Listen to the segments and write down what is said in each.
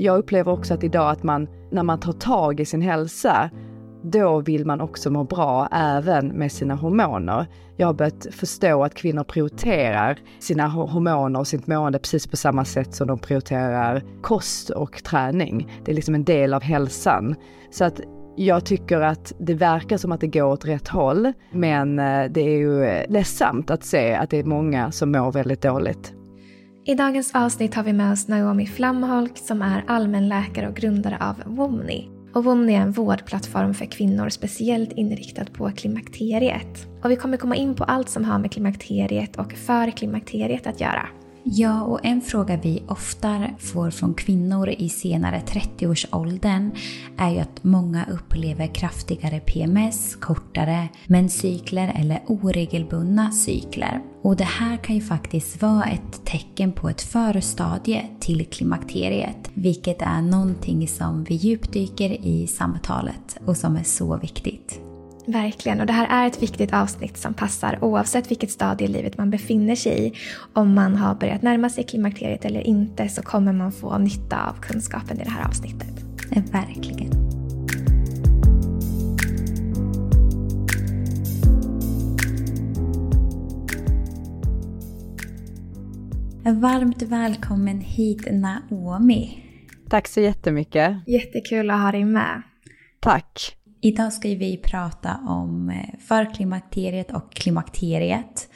jag upplever också att idag att man, när man tar tag i sin hälsa, då vill man också må bra även med sina hormoner. Jag har börjat förstå att kvinnor prioriterar sina hormoner och sitt mående precis på samma sätt som de prioriterar kost och träning. Det är liksom en del av hälsan. Så att jag tycker att det verkar som att det går åt rätt håll, men eh, det är ju eh, ledsamt att se att det är många som mår väldigt dåligt. I dagens avsnitt har vi med oss Naomi Flamholk som är allmänläkare och grundare av Womni. Och Womni är en vårdplattform för kvinnor speciellt inriktad på klimakteriet. Och vi kommer komma in på allt som har med klimakteriet och för klimakteriet att göra. Ja, och en fråga vi ofta får från kvinnor i senare 30-årsåldern är ju att många upplever kraftigare PMS, kortare menscykler eller oregelbundna cykler. Och det här kan ju faktiskt vara ett tecken på ett förstadie till klimakteriet, vilket är någonting som vi djupdyker i samtalet och som är så viktigt. Verkligen, och det här är ett viktigt avsnitt som passar oavsett vilket stadie i livet man befinner sig i. Om man har börjat närma sig klimakteriet eller inte så kommer man få nytta av kunskapen i det här avsnittet. Verkligen. Varmt välkommen hit Naomi. Tack så jättemycket. Jättekul att ha dig med. Tack. Idag ska vi prata om eh, förklimakteriet och klimakteriet.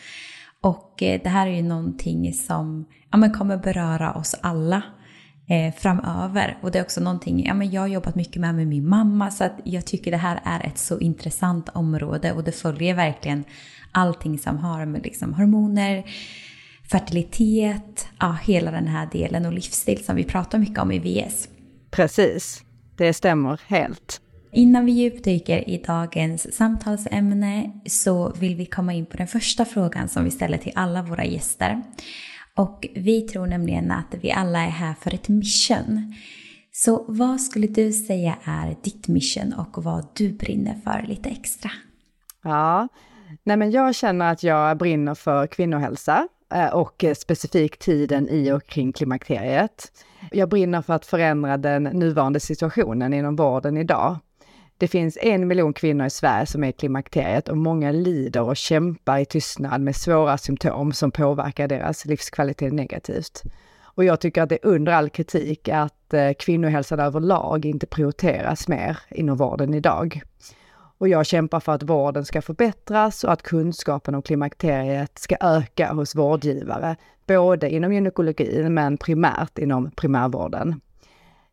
Och eh, det här är ju någonting som ja, men kommer beröra oss alla eh, framöver. Och det är också någonting ja, men jag har jobbat mycket med med min mamma så att jag tycker det här är ett så intressant område och det följer verkligen allting som har med liksom, hormoner, fertilitet, ja, hela den här delen och livsstil som vi pratar mycket om i VS. Precis, det stämmer helt. Innan vi djupdyker i dagens samtalsämne så vill vi komma in på den första frågan som vi ställer till alla våra gäster. Och vi tror nämligen att vi alla är här för ett mission. Så vad skulle du säga är ditt mission och vad du brinner för lite extra? Ja, nej men jag känner att jag brinner för kvinnohälsa eh, och specifikt tiden i och kring klimakteriet. Jag brinner för att förändra den nuvarande situationen inom vården idag. Det finns en miljon kvinnor i Sverige som är i klimakteriet och många lider och kämpar i tystnad med svåra symptom som påverkar deras livskvalitet negativt. Och jag tycker att det är under all kritik att eh, kvinnohälsan överlag inte prioriteras mer inom vården idag. Och jag kämpar för att vården ska förbättras och att kunskapen om klimakteriet ska öka hos vårdgivare, både inom gynekologin men primärt inom primärvården.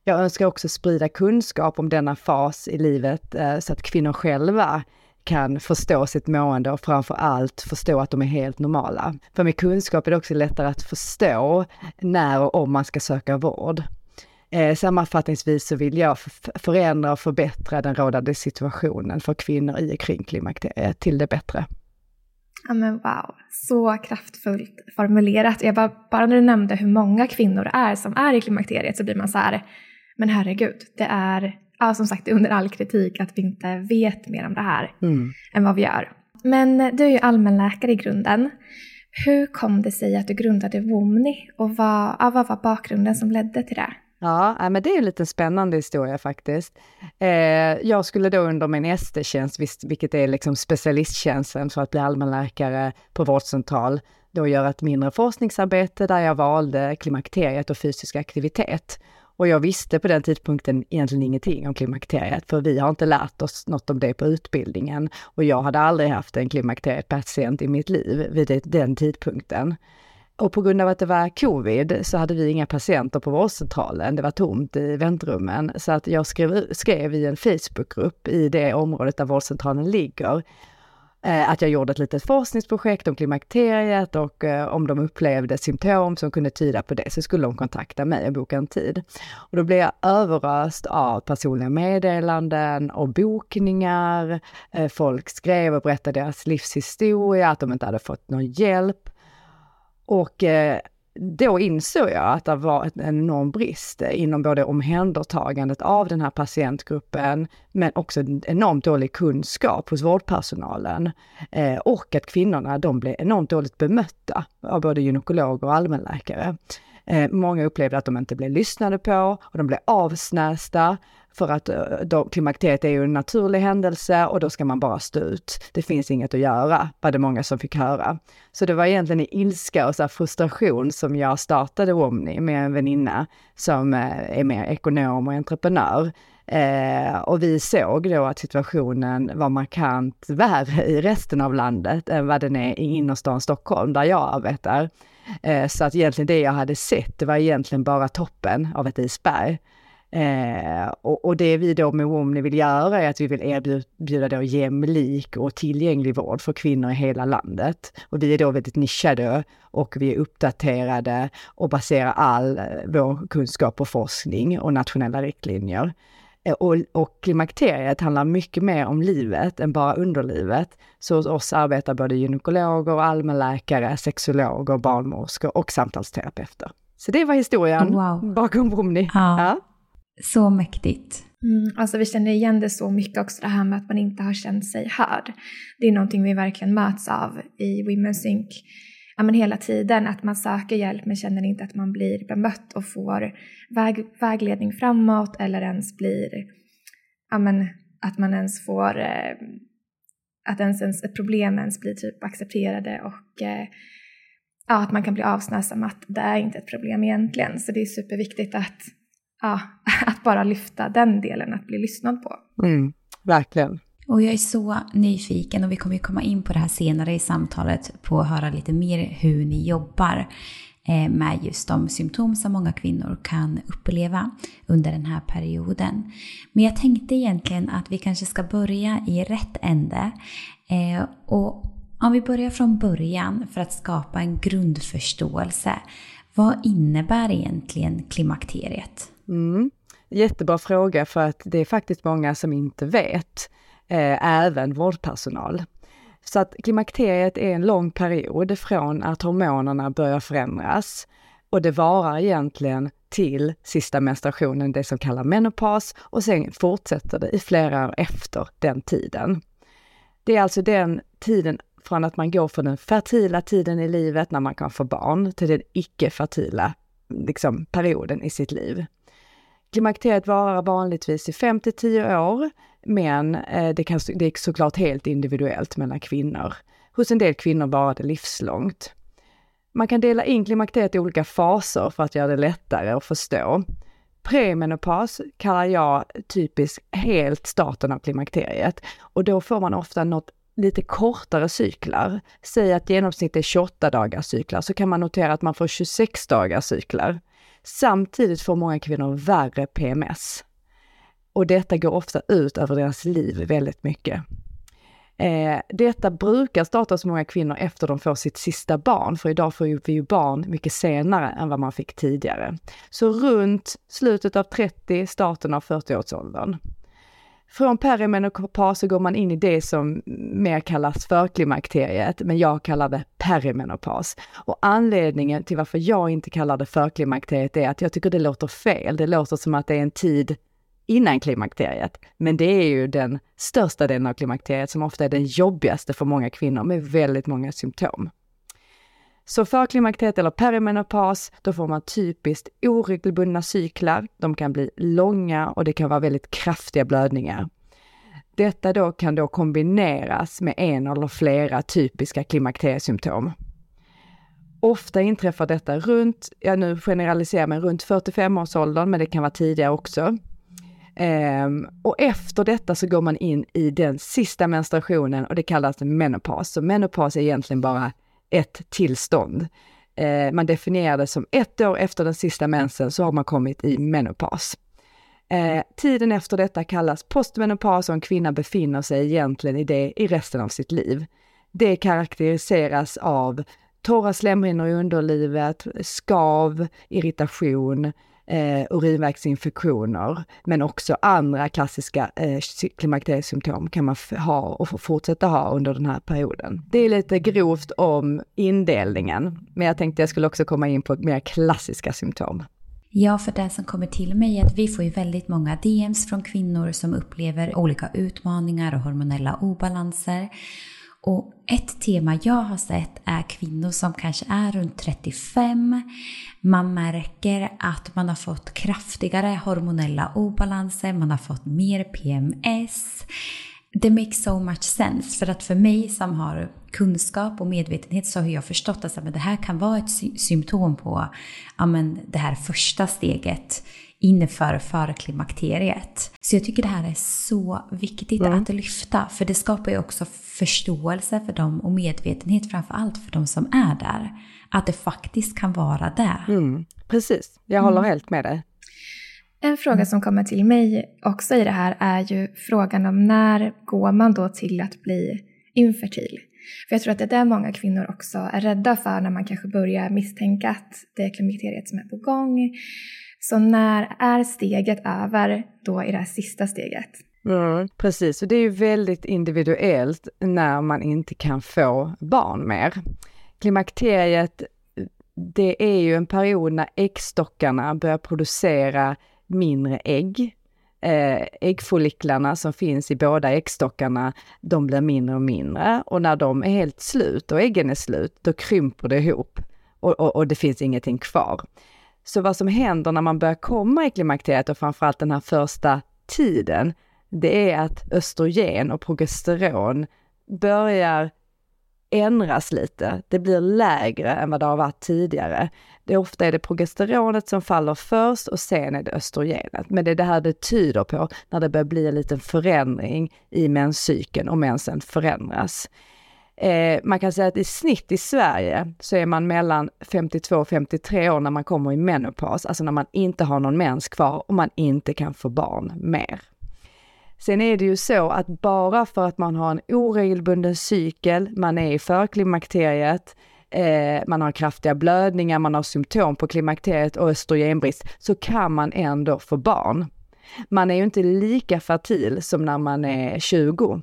Jag önskar också sprida kunskap om denna fas i livet eh, så att kvinnor själva kan förstå sitt mående och framför allt förstå att de är helt normala. För med kunskap är det också lättare att förstå när och om man ska söka vård. Eh, sammanfattningsvis så vill jag förändra och förbättra den rådande situationen för kvinnor i och kring klimakteriet eh, till det bättre. Ja men wow, så kraftfullt formulerat. Jag bara, bara när du nämnde hur många kvinnor det är som är i klimakteriet så blir man så här, men herregud, det är ja, som sagt under all kritik att vi inte vet mer om det här mm. än vad vi gör. Men du är ju allmänläkare i grunden. Hur kom det sig att du grundade Womni och vad, ja, vad var bakgrunden som ledde till det? Ja, men det är en lite spännande historia faktiskt. Eh, jag skulle då under min ST-tjänst, vilket är liksom specialisttjänsten för att bli allmänläkare på vårdcentral, då göra ett mindre forskningsarbete där jag valde klimakteriet och fysisk aktivitet. Och jag visste på den tidpunkten egentligen ingenting om klimakteriet, för vi har inte lärt oss något om det på utbildningen. Och jag hade aldrig haft en klimakteriepatient i mitt liv vid den tidpunkten. Och på grund av att det var covid så hade vi inga patienter på vårdcentralen. Det var tomt i väntrummen. Så att jag skrev, skrev i en Facebookgrupp i det området där vårdcentralen ligger Eh, att jag gjorde ett litet forskningsprojekt om klimakteriet och eh, om de upplevde symptom som kunde tyda på det så skulle de kontakta mig och boka en tid. Och då blev jag överöst av personliga meddelanden och bokningar. Eh, folk skrev och berättade deras livshistoria, att de inte hade fått någon hjälp. Och då insåg jag att det var en enorm brist inom både omhändertagandet av den här patientgruppen, men också en enormt dålig kunskap hos vårdpersonalen. Eh, och att kvinnorna, de blev enormt dåligt bemötta av både gynekologer och allmänläkare. Eh, många upplevde att de inte blev lyssnade på och de blev avsnästa för att eh, då, klimakteriet är ju en naturlig händelse och då ska man bara stå ut. Det finns inget att göra, var det många som fick höra. Så det var egentligen i ilska och så frustration som jag startade Omni med en väninna som eh, är mer ekonom och entreprenör. Eh, och vi såg då att situationen var markant värre i resten av landet än vad den är i innerstan Stockholm, där jag arbetar. Eh, så att egentligen det jag hade sett, det var egentligen bara toppen av ett isberg. Eh, och, och, det vi då med WOMNI vill göra är att vi vill erbjuda då jämlik och tillgänglig vård för kvinnor i hela landet. Och vi är då väldigt nischade och vi är uppdaterade och baserar all eh, vår kunskap och forskning och nationella riktlinjer. Eh, och, och klimakteriet handlar mycket mer om livet än bara underlivet. Så hos oss arbetar både gynekologer, allmänläkare, sexologer, barnmorskor och samtalsterapeuter. Så det var historien wow. bakom Bromni. Ja. ja. Så mäktigt. Mm, alltså vi känner igen det så mycket också det här med att man inte har känt sig hörd. Det är någonting vi verkligen möts av i Women's Sync. Ja, men hela tiden att man söker hjälp men känner inte att man blir bemött och får väg, vägledning framåt eller ens blir, ja men att man ens får, eh, att ens, ens problem ens blir typ accepterade och eh, ja, att man kan bli avsnäst att det är inte ett problem egentligen. Så det är superviktigt att ja, att bara lyfta den delen, att bli lyssnad på. Mm, verkligen. Och jag är så nyfiken och vi kommer ju komma in på det här senare i samtalet på att höra lite mer hur ni jobbar eh, med just de symptom som många kvinnor kan uppleva under den här perioden. Men jag tänkte egentligen att vi kanske ska börja i rätt ände. Eh, och om vi börjar från början för att skapa en grundförståelse. Vad innebär egentligen klimakteriet? Mm. Jättebra fråga för att det är faktiskt många som inte vet, eh, även vårdpersonal. Så att klimakteriet är en lång period från att hormonerna börjar förändras och det varar egentligen till sista menstruationen, det som kallas menopaus, och sen fortsätter det i flera år efter den tiden. Det är alltså den tiden från att man går från den fertila tiden i livet när man kan få barn till den icke-fertila liksom, perioden i sitt liv. Klimakteriet varar vanligtvis i 5 till 10 år, men eh, det, kan, det är såklart helt individuellt mellan kvinnor. Hos en del kvinnor varar det livslångt. Man kan dela in klimakteriet i olika faser för att göra det lättare att förstå. Premenopaus kallar jag typiskt helt starten av klimakteriet och då får man ofta något lite kortare cyklar. Säg att genomsnittet är 28 dagars cyklar så kan man notera att man får 26 dagars cyklar. Samtidigt får många kvinnor värre PMS. Och detta går ofta ut över deras liv väldigt mycket. Eh, detta brukar starta hos många kvinnor efter de får sitt sista barn, för idag får vi ju barn mycket senare än vad man fick tidigare. Så runt slutet av 30, starten av 40-årsåldern. Från perimenopaus så går man in i det som mer kallas förklimakteriet, men jag kallar det perimenopaus. Och anledningen till varför jag inte kallar det förklimakteriet är att jag tycker det låter fel. Det låter som att det är en tid innan klimakteriet. Men det är ju den största delen av klimakteriet som ofta är den jobbigaste för många kvinnor med väldigt många symptom. Så för klimakteriet eller perimenopaus, då får man typiskt oregelbundna cyklar. De kan bli långa och det kan vara väldigt kraftiga blödningar. Detta då kan då kombineras med en eller flera typiska klimakteriesymptom. Ofta inträffar detta runt, jag nu generaliserar men runt 45-årsåldern, men det kan vara tidigare också. Um, och efter detta så går man in i den sista menstruationen och det kallas menopaus. Så menopaus är egentligen bara ett tillstånd. Eh, man definierar det som ett år efter den sista mensen så har man kommit i menopaus. Eh, tiden efter detta kallas postmenopaus och en kvinna befinner sig egentligen i det i resten av sitt liv. Det karaktäriseras av torra slemhinnor i underlivet, skav, irritation, eh, urinvägsinfektioner, men också andra klassiska eh, klimakteriesymptom kan man ha och fortsätta ha under den här perioden. Det är lite grovt om indelningen, men jag tänkte jag skulle också komma in på mer klassiska symptom. Ja, för det som kommer till mig är att vi får ju väldigt många DMs från kvinnor som upplever olika utmaningar och hormonella obalanser. Och ett tema jag har sett är kvinnor som kanske är runt 35. Man märker att man har fått kraftigare hormonella obalanser, man har fått mer PMS. Det makes so much sense för att för mig som har kunskap och medvetenhet så har jag förstått att det här kan vara ett symptom på ja, men, det här första steget inför förklimakteriet. Så jag tycker det här är så viktigt mm. att lyfta, för det skapar ju också förståelse för dem och medvetenhet framför allt för de som är där. Att det faktiskt kan vara där. Mm. Precis, jag håller mm. helt med dig. En fråga som kommer till mig också i det här är ju frågan om när går man då till att bli infertil? För jag tror att det är där många kvinnor också är rädda för när man kanske börjar misstänka att det är klimakteriet som är på gång. Så när är steget över då i det här sista steget? Mm, precis, och det är ju väldigt individuellt när man inte kan få barn mer. Klimakteriet, det är ju en period när äggstockarna börjar producera mindre ägg. Eh, Äggfolliklarna som finns i båda äggstockarna, de blir mindre och mindre och när de är helt slut och äggen är slut, då krymper det ihop och, och, och det finns ingenting kvar. Så vad som händer när man börjar komma i klimakteriet och framförallt den här första tiden, det är att östrogen och progesteron börjar ändras lite. Det blir lägre än vad det har varit tidigare. Det är ofta är det progesteronet som faller först och sen är det östrogenet. Men det är det här det tyder på när det börjar bli en liten förändring i menscykeln och mensen förändras. Eh, man kan säga att i snitt i Sverige så är man mellan 52 och 53 år när man kommer i menopaus, alltså när man inte har någon mens kvar och man inte kan få barn mer. Sen är det ju så att bara för att man har en oregelbunden cykel, man är i förklimakteriet, eh, man har kraftiga blödningar, man har symptom på klimakteriet och östrogenbrist, så kan man ändå få barn. Man är ju inte lika fertil som när man är 20.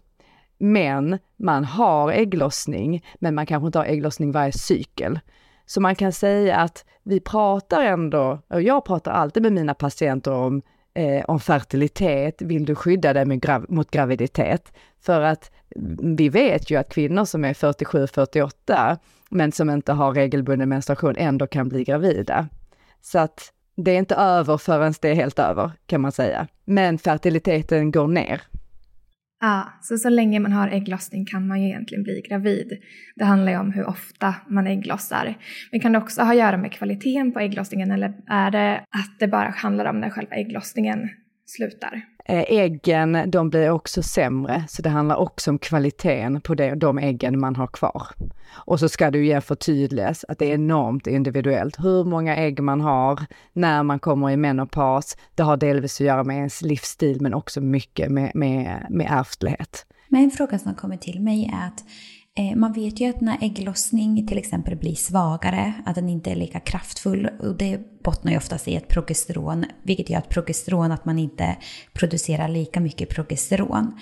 Men man har ägglossning, men man kanske inte har ägglossning varje cykel. Så man kan säga att vi pratar ändå, och jag pratar alltid med mina patienter om, eh, om fertilitet, vill du skydda dig grav mot graviditet? För att vi vet ju att kvinnor som är 47-48, men som inte har regelbunden menstruation, ändå kan bli gravida. Så att det är inte över förrän det är helt över, kan man säga. Men fertiliteten går ner. Ja, så så länge man har ägglossning kan man ju egentligen bli gravid. Det handlar ju om hur ofta man ägglossar. Men kan det också ha att göra med kvaliteten på ägglossningen eller är det att det bara handlar om när själva ägglossningen slutar? Eh, äggen, de blir också sämre, så det handlar också om kvaliteten på det, de äggen man har kvar. Och så ska det ju igen förtydligas att det är enormt individuellt hur många ägg man har, när man kommer i menopaus. Det har delvis att göra med ens livsstil men också mycket med, med, med ärftlighet. Men en fråga som kommer till mig är att Eh, man vet ju att när ägglossning till exempel blir svagare, att den inte är lika kraftfull och det bottnar ju oftast i ett progesteron, vilket gör att progesteron, att man inte producerar lika mycket progesteron.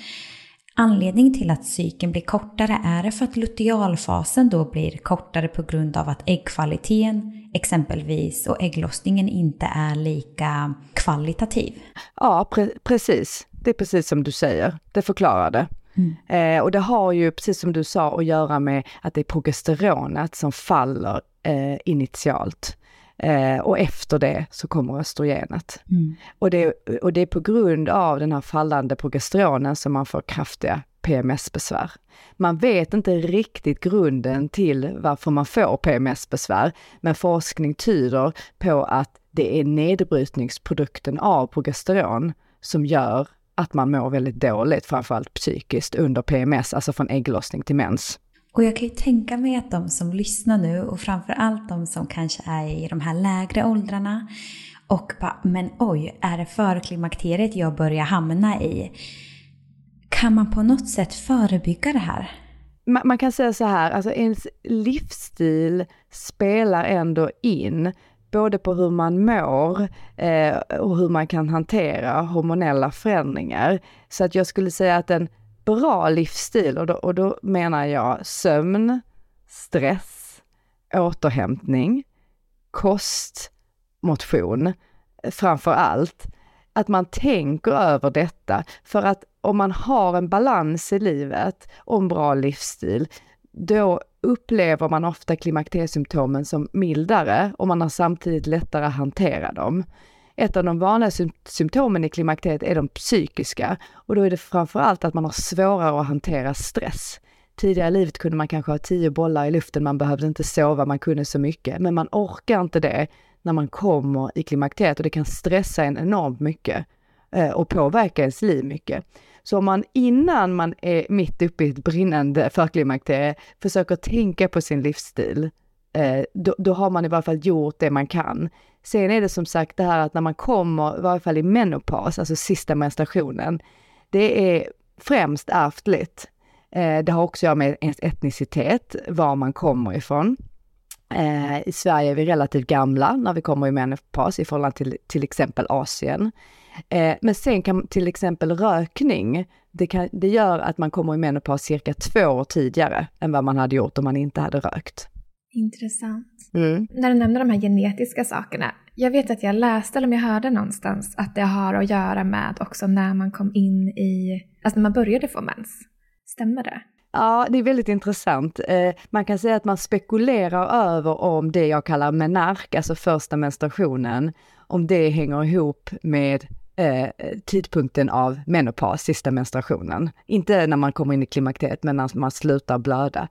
Anledning till att cykeln blir kortare är det för att lutealfasen då blir kortare på grund av att äggkvaliteten exempelvis och ägglossningen inte är lika kvalitativ. Ja, pre precis. Det är precis som du säger. Det förklarar det. Mm. Eh, och det har ju, precis som du sa, att göra med att det är progesteronet som faller eh, initialt. Eh, och efter det så kommer östrogenet. Mm. Och, det, och det är på grund av den här fallande progesteronen som man får kraftiga PMS-besvär. Man vet inte riktigt grunden till varför man får PMS-besvär, men forskning tyder på att det är nedbrytningsprodukten av progesteron som gör att man mår väldigt dåligt, framförallt psykiskt, under PMS, alltså från ägglossning till mens. Och jag kan ju tänka mig att de som lyssnar nu och framför allt de som kanske är i de här lägre åldrarna och bara, men oj, är det förklimakteriet jag börjar hamna i? Kan man på något sätt förebygga det här? Man, man kan säga så här, alltså ens livsstil spelar ändå in både på hur man mår eh, och hur man kan hantera hormonella förändringar. Så att jag skulle säga att en bra livsstil och då, och då menar jag sömn, stress, återhämtning, kost, motion eh, framför allt. Att man tänker över detta för att om man har en balans i livet och en bra livsstil, då upplever man ofta klimakteriesymptomen som mildare och man har samtidigt lättare att hantera dem. Ett av de vanliga symptomen i klimakteriet är de psykiska och då är det framför allt att man har svårare att hantera stress. Tidigare i livet kunde man kanske ha tio bollar i luften, man behövde inte sova, man kunde så mycket, men man orkar inte det när man kommer i klimakteriet och det kan stressa en enormt mycket eh, och påverka ens liv mycket. Så om man innan man är mitt uppe i ett brinnande förklimakterie försöker tänka på sin livsstil, eh, då, då, har man i varje fall gjort det man kan. Sen är det som sagt det här att när man kommer, i varje fall i menopaus, alltså sista menstruationen, det är främst ärftligt. Eh, det har också att göra med ens etnicitet, var man kommer ifrån. Eh, I Sverige är vi relativt gamla när vi kommer i menopaus i förhållande till till exempel Asien. Eh, men sen kan till exempel rökning, det, kan, det gör att man kommer i menopaus cirka två år tidigare än vad man hade gjort om man inte hade rökt. Intressant. Mm. När du nämner de här genetiska sakerna, jag vet att jag läste eller om jag hörde någonstans att det har att göra med också när man kom in i, alltså när man började få mens. Stämmer det? Ja, det är väldigt intressant. Eh, man kan säga att man spekulerar över om det jag kallar menark, alltså första menstruationen, om det hänger ihop med eh, tidpunkten av menopaus, sista menstruationen. Inte när man kommer in i klimakteriet, men när man slutar blöda.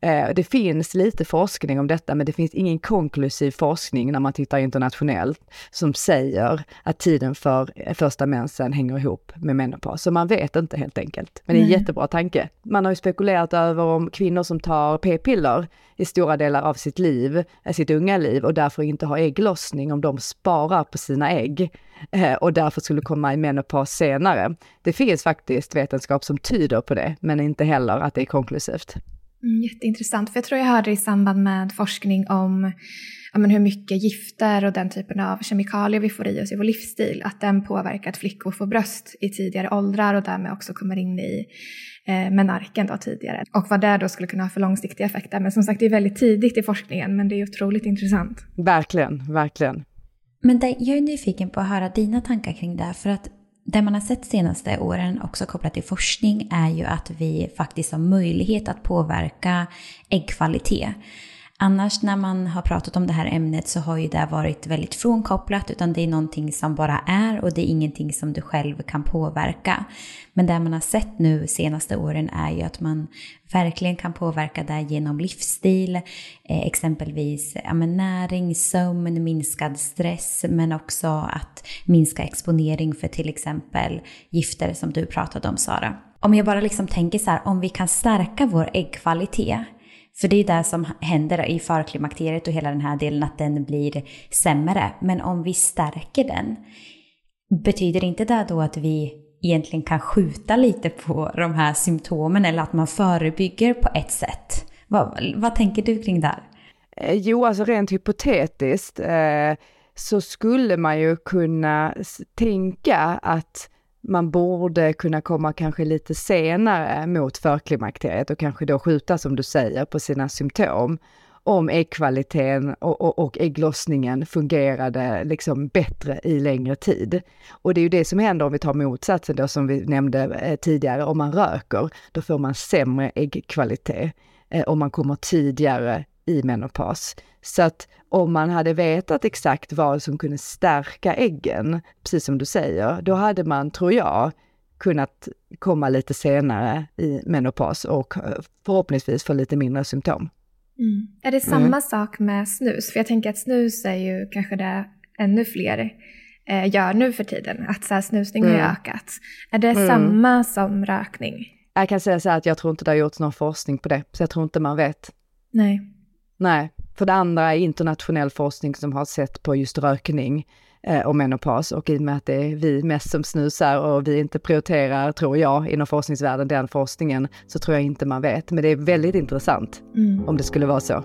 Eh, det finns lite forskning om detta, men det finns ingen konklusiv forskning när man tittar internationellt som säger att tiden för första mensen hänger ihop med menopaus. Så man vet inte helt enkelt. Men det är en jättebra tanke. Man har ju spekulerat över om kvinnor som tar p-piller i stora delar av sitt liv, eh, sitt unga liv och därför inte har ägglossning, om de sparar på sina ägg eh, och därför skulle komma i menopaus senare. Det finns faktiskt vetenskap som tyder på det, men inte heller att det är konklusivt. Mm, jätteintressant, för jag tror jag hörde i samband med forskning om ja, men hur mycket gifter och den typen av kemikalier vi får i oss i vår livsstil, att den påverkar att flickor får bröst i tidigare åldrar och därmed också kommer in i eh, menarken då tidigare. Och vad det då skulle kunna ha för långsiktiga effekter. Men som sagt, det är väldigt tidigt i forskningen, men det är otroligt intressant. Verkligen, verkligen. Men det, jag är nyfiken på att höra dina tankar kring det, för att det man har sett senaste åren, också kopplat till forskning, är ju att vi faktiskt har möjlighet att påverka äggkvalitet. Annars när man har pratat om det här ämnet så har ju det varit väldigt frånkopplat utan det är någonting som bara är och det är ingenting som du själv kan påverka. Men det man har sett nu senaste åren är ju att man verkligen kan påverka det genom livsstil, eh, exempelvis ja, men näring, sömn, minskad stress men också att minska exponering för till exempel gifter som du pratade om Sara. Om jag bara liksom tänker så här, om vi kan stärka vår äggkvalitet för det är det som händer i förklimakteriet och hela den här delen att den blir sämre. Men om vi stärker den, betyder inte det då att vi egentligen kan skjuta lite på de här symptomen eller att man förebygger på ett sätt? Vad, vad tänker du kring det? här? Eh, jo, alltså rent hypotetiskt eh, så skulle man ju kunna tänka att man borde kunna komma kanske lite senare mot förklimakteriet och kanske då skjuta, som du säger, på sina symptom om äggkvaliteten och, och, och ägglossningen fungerade liksom bättre i längre tid. Och det är ju det som händer om vi tar motsatsen då som vi nämnde eh, tidigare, om man röker, då får man sämre äggkvalitet eh, om man kommer tidigare i menopaus. Så att om man hade vetat exakt vad som kunde stärka äggen, precis som du säger, då hade man, tror jag, kunnat komma lite senare i menopaus och eh, förhoppningsvis få lite mindre symptom. Mm. Är det samma mm. sak med snus? För jag tänker att snus är ju kanske det ännu fler eh, gör nu för tiden, att så här, snusning mm. har ökat. Är det mm. samma som rökning? Jag kan säga så här att jag tror inte det har gjorts någon forskning på det, så jag tror inte man vet. Nej. Nej, för det andra är internationell forskning som har sett på just rökning eh, och menopaus och i och med att det är vi mest som snusar och vi inte prioriterar, tror jag, inom forskningsvärlden den forskningen, så tror jag inte man vet. Men det är väldigt intressant mm. om det skulle vara så.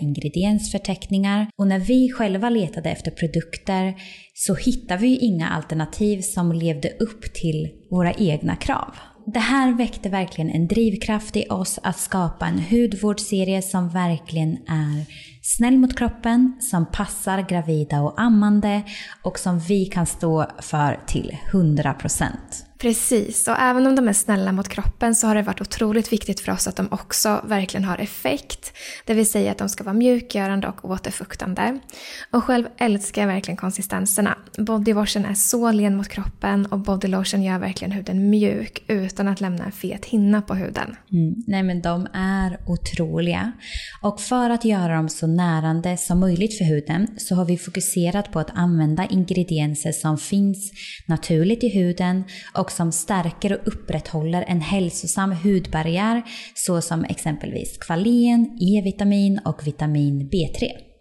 ingrediensförteckningar. Och när vi själva letade efter produkter så hittade vi inga alternativ som levde upp till våra egna krav. Det här väckte verkligen en drivkraft i oss att skapa en hudvårdsserie som verkligen är snäll mot kroppen, som passar gravida och ammande och som vi kan stå för till 100%. Precis, och även om de är snälla mot kroppen så har det varit otroligt viktigt för oss att de också verkligen har effekt. Det vill säga att de ska vara mjukgörande och återfuktande. Och själv älskar jag verkligen konsistenserna. Bodywashen är så len mot kroppen och bodylotion gör verkligen huden mjuk utan att lämna en fet hinna på huden. Mm. Nej men de är otroliga. Och för att göra dem så närande som möjligt för huden så har vi fokuserat på att använda ingredienser som finns naturligt i huden och och som stärker och upprätthåller en hälsosam hudbarriär såsom exempelvis kvalen, E-vitamin och vitamin B3.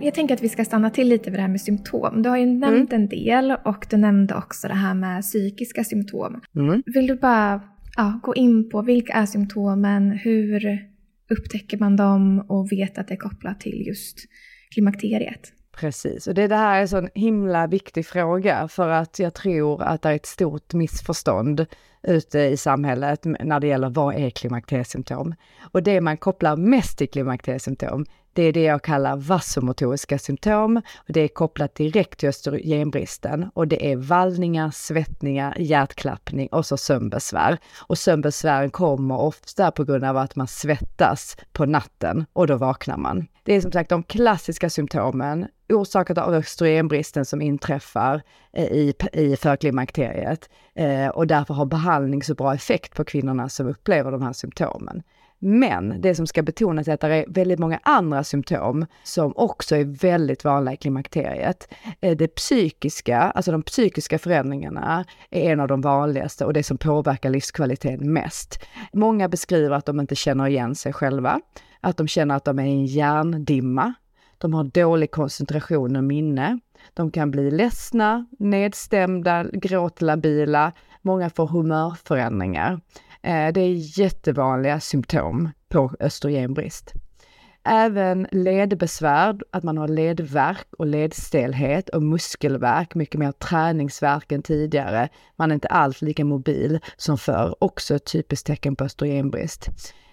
Jag tänker att vi ska stanna till lite vid det här med symptom. Du har ju nämnt mm. en del och du nämnde också det här med psykiska symptom. Mm. Vill du bara ja, gå in på vilka är symptomen, hur upptäcker man dem och vet att det är kopplat till just klimakteriet? Precis, och det, det här är en sån himla viktig fråga för att jag tror att det är ett stort missförstånd ute i samhället när det gäller vad är klimakteriesymptom. Och det man kopplar mest till klimakteriesymptom, det är det jag kallar vasomotoriska symptom. Och det är kopplat direkt till östrogenbristen och det är vallningar, svettningar, hjärtklappning och så sömnbesvär. Och sömnbesvären kommer ofta på grund av att man svettas på natten och då vaknar man. Det är som sagt de klassiska symptomen orsakat av östrogenbristen som inträffar eh, i, i förklimakteriet eh, och därför har behandling så bra effekt på kvinnorna som upplever de här symptomen. Men det som ska betonas är att det är väldigt många andra symptom som också är väldigt vanliga i klimakteriet. Eh, det psykiska, alltså de psykiska förändringarna är en av de vanligaste och det som påverkar livskvaliteten mest. Många beskriver att de inte känner igen sig själva, att de känner att de är i en hjärndimma, de har dålig koncentration och minne. De kan bli ledsna, nedstämda, gråtlabila. Många får humörförändringar. Eh, det är jättevanliga symptom på östrogenbrist. Även ledbesvär, att man har ledvärk och ledstelhet och muskelvärk, mycket mer träningsvärk än tidigare. Man är inte alls lika mobil som förr, också ett typiskt tecken på östrogenbrist.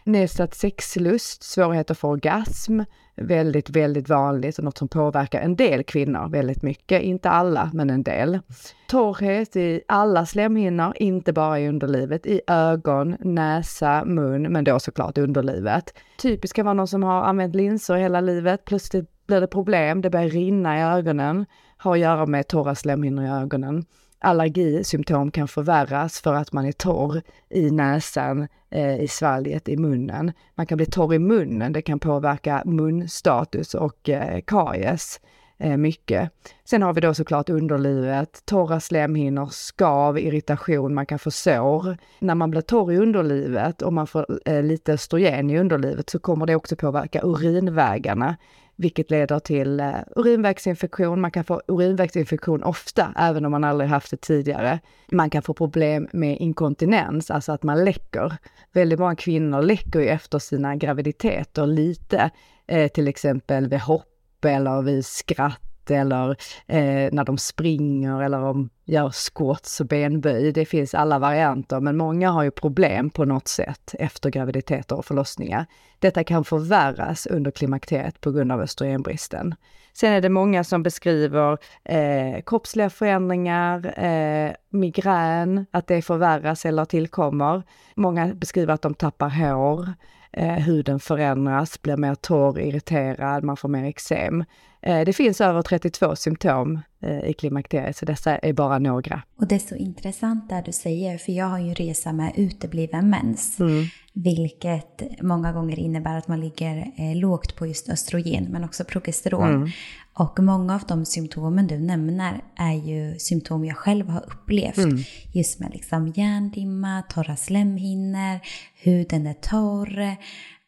Nedsatt sexlust, svårigheter för orgasm, väldigt, väldigt vanligt och något som påverkar en del kvinnor väldigt mycket. Inte alla, men en del. Torrhet i alla slemhinnor, inte bara i underlivet, i ögon, näsa, mun, men då såklart underlivet. Typiskt kan vara någon som har använt linser hela livet, plötsligt blir det problem, det börjar rinna i ögonen, har att göra med torra slemhinnor i ögonen allergisymptom kan förvärras för att man är torr i näsan, eh, i svalget, i munnen. Man kan bli torr i munnen, det kan påverka munstatus och eh, karies eh, mycket. Sen har vi då såklart underlivet, torra slemhinnor, skav, irritation, man kan få sår. När man blir torr i underlivet och man får eh, lite östrogen i underlivet så kommer det också påverka urinvägarna vilket leder till eh, urinvägsinfektion. Man kan få urinvägsinfektion ofta, även om man aldrig haft det tidigare. Man kan få problem med inkontinens, alltså att man läcker. Väldigt många kvinnor läcker ju efter sina graviditeter lite, eh, till exempel vid hopp eller vid skratt eller eh, när de springer eller de gör squats och benböj. Det finns alla varianter, men många har ju problem på något sätt efter graviditeter och förlossningar. Detta kan förvärras under klimakteriet på grund av östrogenbristen. Sen är det många som beskriver eh, kroppsliga förändringar, eh, migrän, att det förvärras eller tillkommer. Många beskriver att de tappar hår, eh, huden förändras, blir mer torr, irriterad, man får mer eksem. Eh, det finns över 32 symptom i klimakteriet, så dessa är bara några. Och det är så intressant det du säger, för jag har ju en resa med utebliven mens. Mm. Vilket många gånger innebär att man ligger eh, lågt på just östrogen, men också progesteron. Mm. Och många av de symptomen du nämner är ju symptom jag själv har upplevt. Mm. Just med liksom hjärndimma, torra slemhinnor, huden är torr.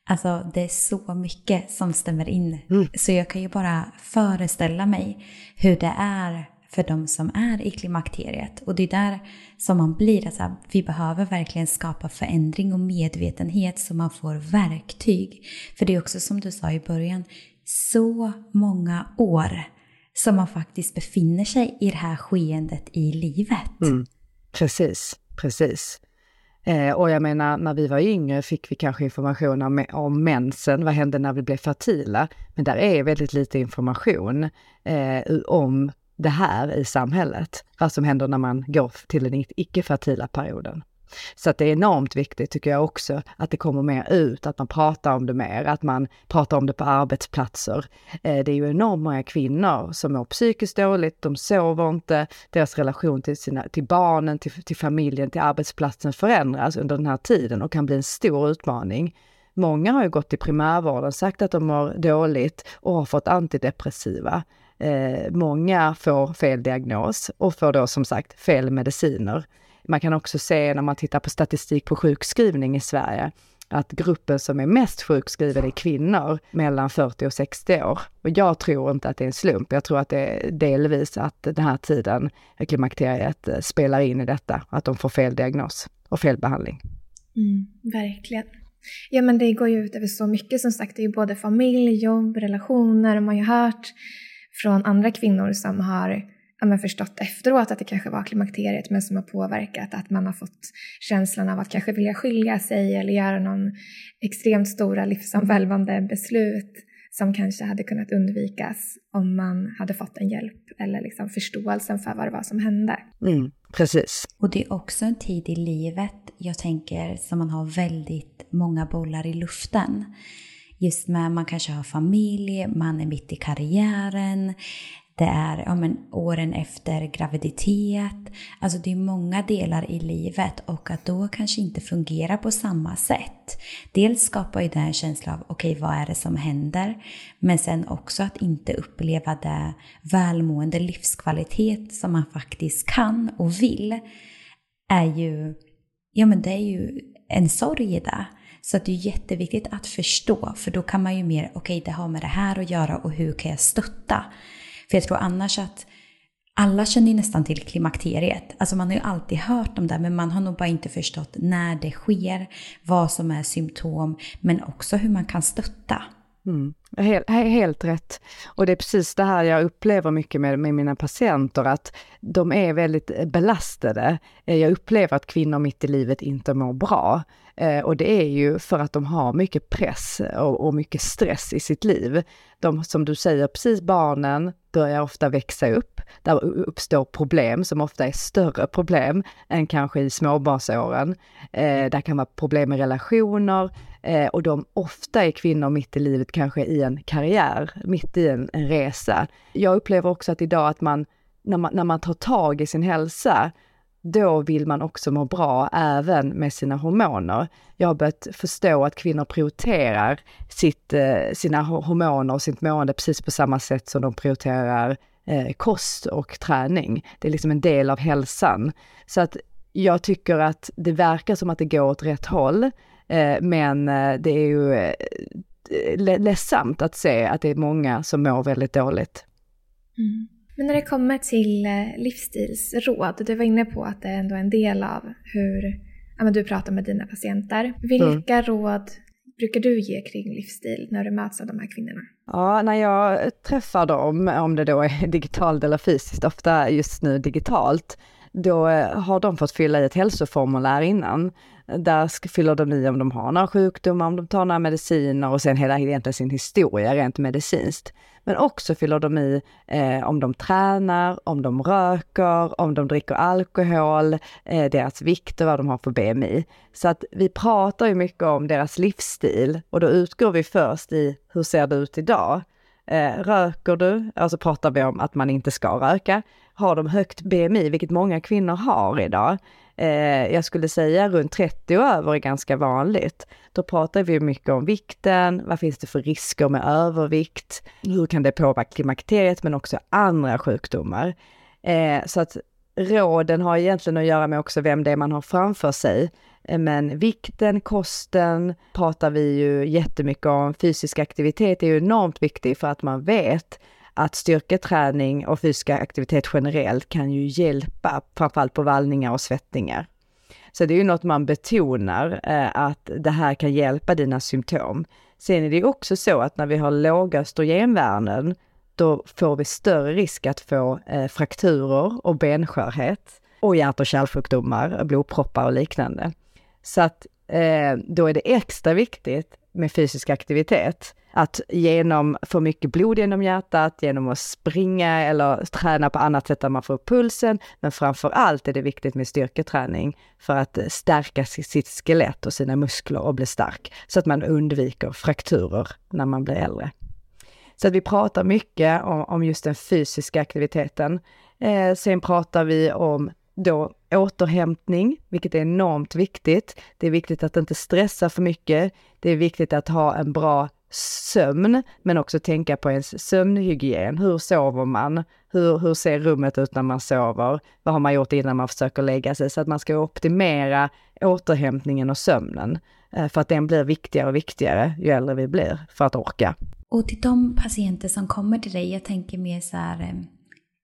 Alltså det är så mycket som stämmer in. Mm. Så jag kan ju bara föreställa mig hur det är för de som är i klimakteriet. Och det är där som man blir, alltså, vi behöver verkligen skapa förändring och medvetenhet så man får verktyg. För det är också som du sa i början, så många år som man faktiskt befinner sig i det här skeendet i livet. Mm. Precis, precis. Eh, och jag menar, när vi var yngre fick vi kanske information om, om mensen, vad hände när vi blev fertila? Men där är väldigt lite information eh, om det här i samhället, vad som händer när man går till den icke-fertila perioden. Så att det är enormt viktigt tycker jag också att det kommer mer ut, att man pratar om det mer, att man pratar om det på arbetsplatser. Eh, det är ju enormt många kvinnor som mår psykiskt dåligt, de sover inte, deras relation till, sina, till barnen, till, till familjen, till arbetsplatsen förändras under den här tiden och kan bli en stor utmaning. Många har ju gått till primärvården, sagt att de mår dåligt och har fått antidepressiva. Eh, många får fel diagnos och får då som sagt fel mediciner. Man kan också se när man tittar på statistik på sjukskrivning i Sverige att gruppen som är mest sjukskriven är kvinnor mellan 40 och 60 år. Och jag tror inte att det är en slump. Jag tror att det är delvis att den här tiden, klimakteriet, eh, spelar in i detta. Att de får fel diagnos och fel behandling. Mm, verkligen. Ja men det går ju ut över så mycket som sagt. Det är ju både familj, jobb, relationer. Man har ju hört från andra kvinnor som har ja, förstått efteråt att det kanske var klimakteriet men som har påverkat att man har fått känslan av att kanske vilja skilja sig eller göra någon extremt stora livsomvälvande beslut som kanske hade kunnat undvikas om man hade fått en hjälp eller liksom förståelsen för vad det var som hände. Mm, precis. Och det är också en tid i livet, jag tänker, som man har väldigt många bollar i luften. Just med man kanske har familj, man är mitt i karriären, det är ja, men, åren efter graviditet. Alltså det är många delar i livet och att då kanske inte fungera på samma sätt. Dels skapar ju det en känsla av okej, okay, vad är det som händer? Men sen också att inte uppleva det välmående livskvalitet som man faktiskt kan och vill är ju, ja men det är ju en sorg i det. Så det är jätteviktigt att förstå, för då kan man ju mer, okej okay, det har med det här att göra och hur kan jag stötta? För jag tror annars att alla känner ju nästan till klimakteriet. Alltså man har ju alltid hört om det, men man har nog bara inte förstått när det sker, vad som är symptom, men också hur man kan stötta. Mm. Helt, helt rätt. Och det är precis det här jag upplever mycket med, med mina patienter, att de är väldigt eh, belastade. Eh, jag upplever att kvinnor mitt i livet inte mår bra. Eh, och det är ju för att de har mycket press och, och mycket stress i sitt liv. De, som du säger, precis barnen börjar ofta växa upp. Där uppstår problem som ofta är större problem än kanske i småbarnsåren. Eh, där kan vara problem med relationer eh, och de ofta är kvinnor mitt i livet kanske i en karriär, mitt i en, en resa. Jag upplever också att idag att man när, man, när man tar tag i sin hälsa då vill man också må bra även med sina hormoner. Jag har börjat förstå att kvinnor prioriterar sitt, eh, sina hormoner och sitt mående precis på samma sätt som de prioriterar eh, kost och träning. Det är liksom en del av hälsan. Så att jag tycker att det verkar som att det går åt rätt håll. Eh, men det är ju eh, ledsamt att se att det är många som mår väldigt dåligt. Mm. Men när det kommer till eh, livsstilsråd, du var inne på att det är ändå en del av hur ja, du pratar med dina patienter. Vilka mm. råd brukar du ge kring livsstil när du möts av de här kvinnorna? Ja, när jag träffar dem, om det då är digitalt eller fysiskt, ofta just nu digitalt, då eh, har de fått fylla i ett hälsoformulär innan. Där fyller de i om de har några sjukdomar, om de tar några mediciner och sen hela egentligen sin historia rent medicinskt. Men också fyller de i eh, om de tränar, om de röker, om de dricker alkohol, eh, deras vikt och vad de har för BMI. Så att vi pratar ju mycket om deras livsstil och då utgår vi först i hur ser det ut idag? Eh, röker du? Alltså pratar vi om att man inte ska röka. Har de högt BMI, vilket många kvinnor har idag, eh, jag skulle säga runt 30 och över är ganska vanligt. Då pratar vi mycket om vikten, vad finns det för risker med övervikt, hur kan det påverka klimakteriet men också andra sjukdomar. Eh, så att råden har egentligen att göra med också vem det är man har framför sig. Eh, men vikten, kosten pratar vi ju jättemycket om. Fysisk aktivitet är ju enormt viktig för att man vet att styrketräning och fysisk aktivitet generellt kan ju hjälpa, framförallt på vallningar och svettningar. Så det är ju något man betonar, eh, att det här kan hjälpa dina symptom. Sen är det ju också så att när vi har låga östrogenvärden, då får vi större risk att få eh, frakturer och benskörhet och hjärt och kärlsjukdomar, blodproppar och liknande. Så att eh, då är det extra viktigt med fysisk aktivitet. Att genom få mycket blod genom hjärtat, genom att springa eller träna på annat sätt där man får upp pulsen. Men framför allt är det viktigt med styrketräning för att stärka sitt skelett och sina muskler och bli stark. Så att man undviker frakturer när man blir äldre. Så att vi pratar mycket om, om just den fysiska aktiviteten. Eh, sen pratar vi om då återhämtning, vilket är enormt viktigt. Det är viktigt att inte stressa för mycket. Det är viktigt att ha en bra sömn, men också tänka på ens sömnhygien. Hur sover man? Hur, hur ser rummet ut när man sover? Vad har man gjort innan man försöker lägga sig? Så att man ska optimera återhämtningen och sömnen. Eh, för att den blir viktigare och viktigare ju äldre vi blir för att orka. Och till de patienter som kommer till dig, jag tänker mer så här, eh,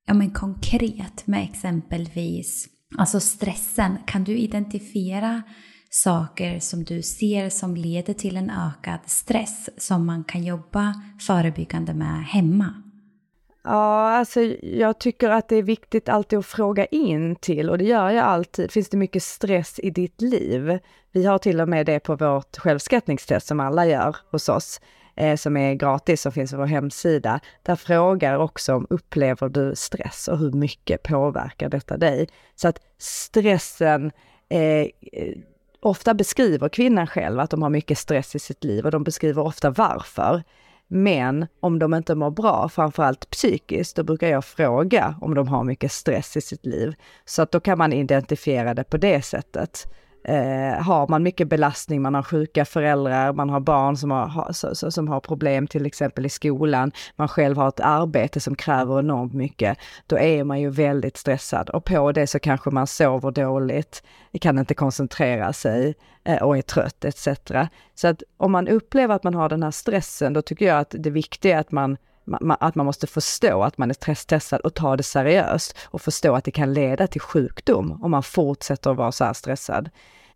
ja men konkret med exempelvis, alltså stressen. Kan du identifiera saker som du ser som leder till en ökad stress som man kan jobba förebyggande med hemma? Ja, alltså jag tycker att det är viktigt alltid att fråga in till och det gör jag alltid. Finns det mycket stress i ditt liv? Vi har till och med det på vårt självskattningstest som alla gör hos oss, eh, som är gratis som finns på vår hemsida. Där frågar också om upplever du stress och hur mycket påverkar detta dig? Så att stressen eh, eh, ofta beskriver kvinnan själv att de har mycket stress i sitt liv och de beskriver ofta varför. Men om de inte mår bra, framförallt psykiskt, då brukar jag fråga om de har mycket stress i sitt liv. Så att då kan man identifiera det på det sättet. Eh, har man mycket belastning, man har sjuka föräldrar, man har barn som har, som har problem till exempel i skolan, man själv har ett arbete som kräver enormt mycket, då är man ju väldigt stressad och på det så kanske man sover dåligt, kan inte koncentrera sig eh, och är trött etc. Så att om man upplever att man har den här stressen, då tycker jag att det viktiga är att man att man måste förstå att man är stresstestad och ta det seriöst och förstå att det kan leda till sjukdom om man fortsätter att vara så här stressad.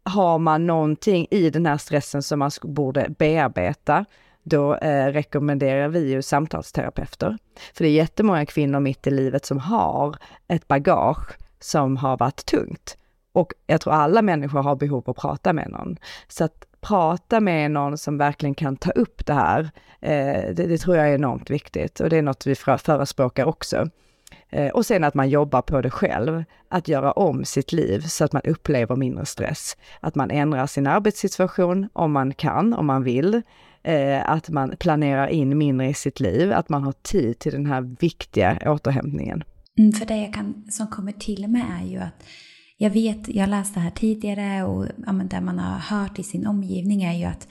Har man någonting i den här stressen som man borde bearbeta, då eh, rekommenderar vi ju samtalsterapeuter. För det är jättemånga kvinnor mitt i livet som har ett bagage som har varit tungt. Och jag tror alla människor har behov av att prata med någon. Så att prata med någon som verkligen kan ta upp det här, eh, det, det, tror jag är enormt viktigt och det är något vi förespråkar också. Eh, och sen att man jobbar på det själv, att göra om sitt liv så att man upplever mindre stress. Att man ändrar sin arbetssituation om man kan, om man vill. Eh, att man planerar in mindre i sitt liv, att man har tid till den här viktiga återhämtningen. Mm, för det jag kan, som kommer till mig är ju att jag vet, jag läste här tidigare och ja, men det man har hört i sin omgivning är ju att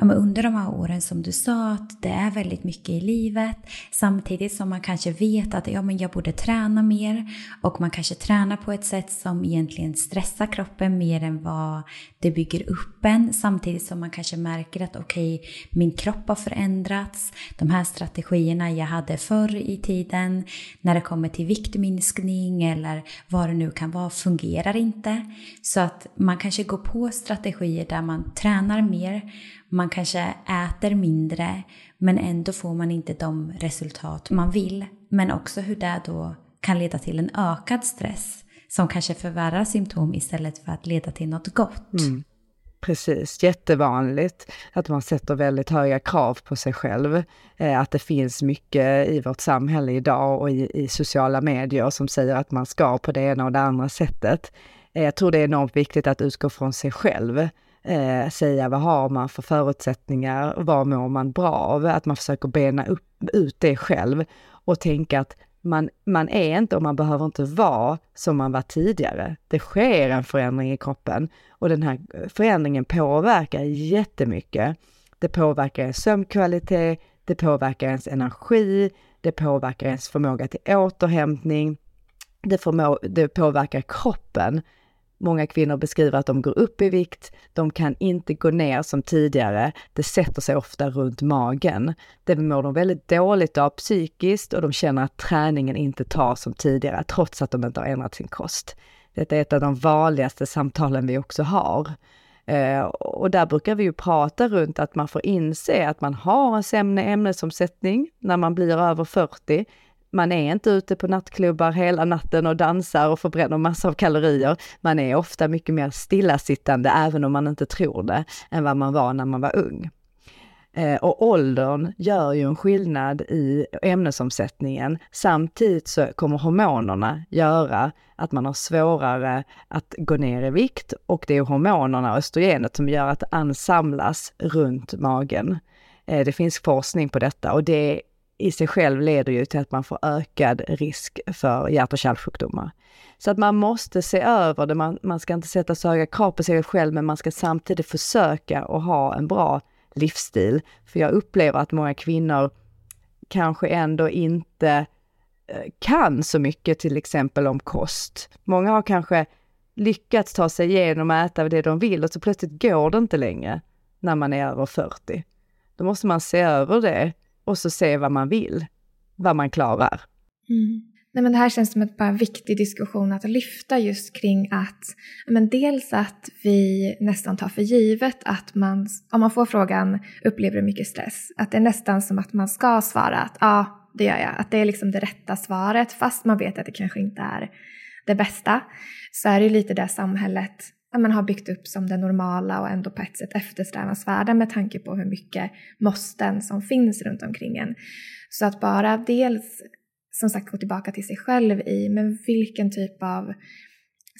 ja, men under de här åren som du sa att det är väldigt mycket i livet samtidigt som man kanske vet att ja, men jag borde träna mer och man kanske tränar på ett sätt som egentligen stressar kroppen mer än vad det bygger upp en samtidigt som man kanske märker att okej, okay, min kropp har förändrats. De här strategierna jag hade förr i tiden när det kommer till viktminskning eller vad det nu kan vara fungerar inte. Så att man kanske går på strategier där man tränar mer, man kanske äter mindre men ändå får man inte de resultat man vill. Men också hur det då kan leda till en ökad stress som kanske förvärrar symptom istället för att leda till något gott. Mm. Precis, jättevanligt att man sätter väldigt höga krav på sig själv. Eh, att det finns mycket i vårt samhälle idag och i, i, sociala medier som säger att man ska på det ena och det andra sättet. Eh, jag tror det är enormt viktigt att utgå från sig själv. Eh, säga vad har man för förutsättningar, vad mår man bra av? Att man försöker bena upp, ut det själv och tänka att man, man är inte och man behöver inte vara som man var tidigare. Det sker en förändring i kroppen och den här eh, förändringen påverkar jättemycket. Det påverkar ens sömnkvalitet, det påverkar ens energi, det påverkar ens förmåga till återhämtning, det, förmå, det påverkar kroppen. Många kvinnor beskriver att de går upp i vikt, de kan inte gå ner som tidigare. Det sätter sig ofta runt magen. Det mår de väldigt dåligt av psykiskt och de känner att träningen inte tar som tidigare, trots att de inte har ändrat sin kost. Detta är ett av de vanligaste samtalen vi också har. Eh, och där brukar vi ju prata runt att man får inse att man har en sämre ämnesomsättning när man blir över 40 man är inte ute på nattklubbar hela natten och dansar och förbränner massor av kalorier. Man är ofta mycket mer stillasittande, även om man inte tror det, än vad man var när man var ung. Eh, och åldern gör ju en skillnad i ämnesomsättningen. Samtidigt så kommer hormonerna göra att man har svårare att gå ner i vikt och det är hormonerna och östrogenet som gör att det ansamlas runt magen. Eh, det finns forskning på detta och det i sig själv leder ju till att man får ökad risk för hjärt och kärlsjukdomar. Så att man måste se över det, man, man ska inte sätta så höga krav på sig själv, men man ska samtidigt försöka att ha en bra livsstil. För jag upplever att många kvinnor kanske ändå inte eh, kan så mycket till exempel om kost. Många har kanske lyckats ta sig igenom och äta det de vill och så plötsligt går det inte längre när man är över 40. Då måste man se över det och så se vad man vill, vad man klarar. Mm. Nej, men det här känns som en bara viktig diskussion att lyfta just kring att men dels att vi nästan tar för givet att man, om man får frågan upplever du mycket stress, att det är nästan som att man ska svara att ja, det gör jag, att det är liksom det rätta svaret fast man vet att det kanske inte är det bästa. Så är det lite det samhället man har byggt upp som det normala och ändå på ett sätt eftersträvansvärda med tanke på hur mycket måsten som finns runt omkring en. Så att bara dels som sagt gå tillbaka till sig själv i men vilken typ av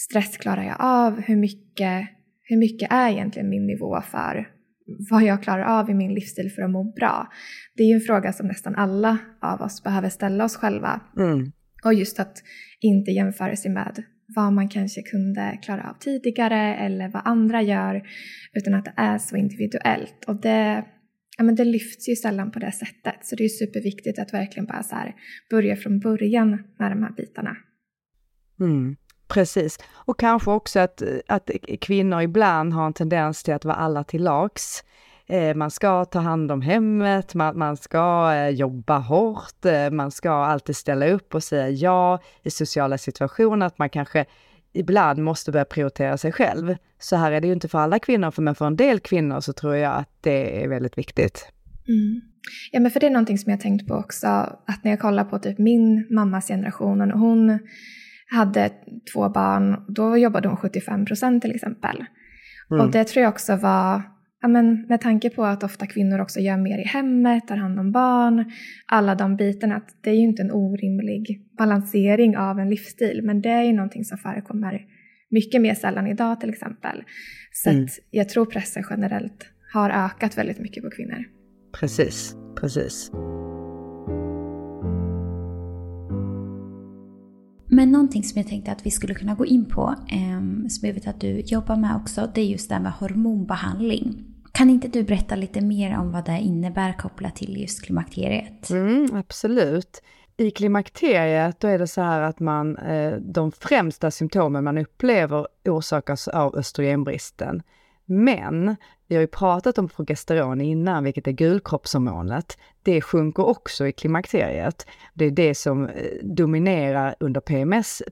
stress klarar jag av? Hur mycket, hur mycket är egentligen min nivå för vad jag klarar av i min livsstil för att må bra? Det är ju en fråga som nästan alla av oss behöver ställa oss själva. Mm. Och just att inte jämföra sig med vad man kanske kunde klara av tidigare eller vad andra gör utan att det är så individuellt. Och det, ja, men det lyfts ju sällan på det sättet så det är superviktigt att verkligen bara så här börja från början med de här bitarna. Mm. Precis, och kanske också att, att kvinnor ibland har en tendens till att vara alla till lags. Eh, man ska ta hand om hemmet, man, man ska eh, jobba hårt, eh, man ska alltid ställa upp och säga ja i sociala situationer, att man kanske ibland måste börja prioritera sig själv. Så här är det ju inte för alla kvinnor, men för en del kvinnor så tror jag att det är väldigt viktigt. Mm. Ja, men för det är någonting som jag tänkt på också, att när jag kollar på typ min mammas generation, och hon hade två barn, då jobbade hon 75 procent till exempel. Mm. Och det tror jag också var ja, men med tanke på att ofta kvinnor också gör mer i hemmet, tar hand om barn, alla de bitarna, att det är ju inte en orimlig balansering av en livsstil, men det är ju någonting som förekommer mycket mer sällan idag till exempel. Så mm. att jag tror pressen generellt har ökat väldigt mycket på kvinnor. Precis, precis. Men någonting som jag tänkte att vi skulle kunna gå in på, eh, som jag vet att du jobbar med också, det är just det här med hormonbehandling. Kan inte du berätta lite mer om vad det innebär kopplat till just klimakteriet? Mm, absolut. I klimakteriet då är det så här att man, eh, de främsta symptomen man upplever orsakas av östrogenbristen. Men vi har ju pratat om progesteron innan, vilket är gulkroppshormonet. Det sjunker också i klimakteriet. Det är det som eh, dominerar under PMS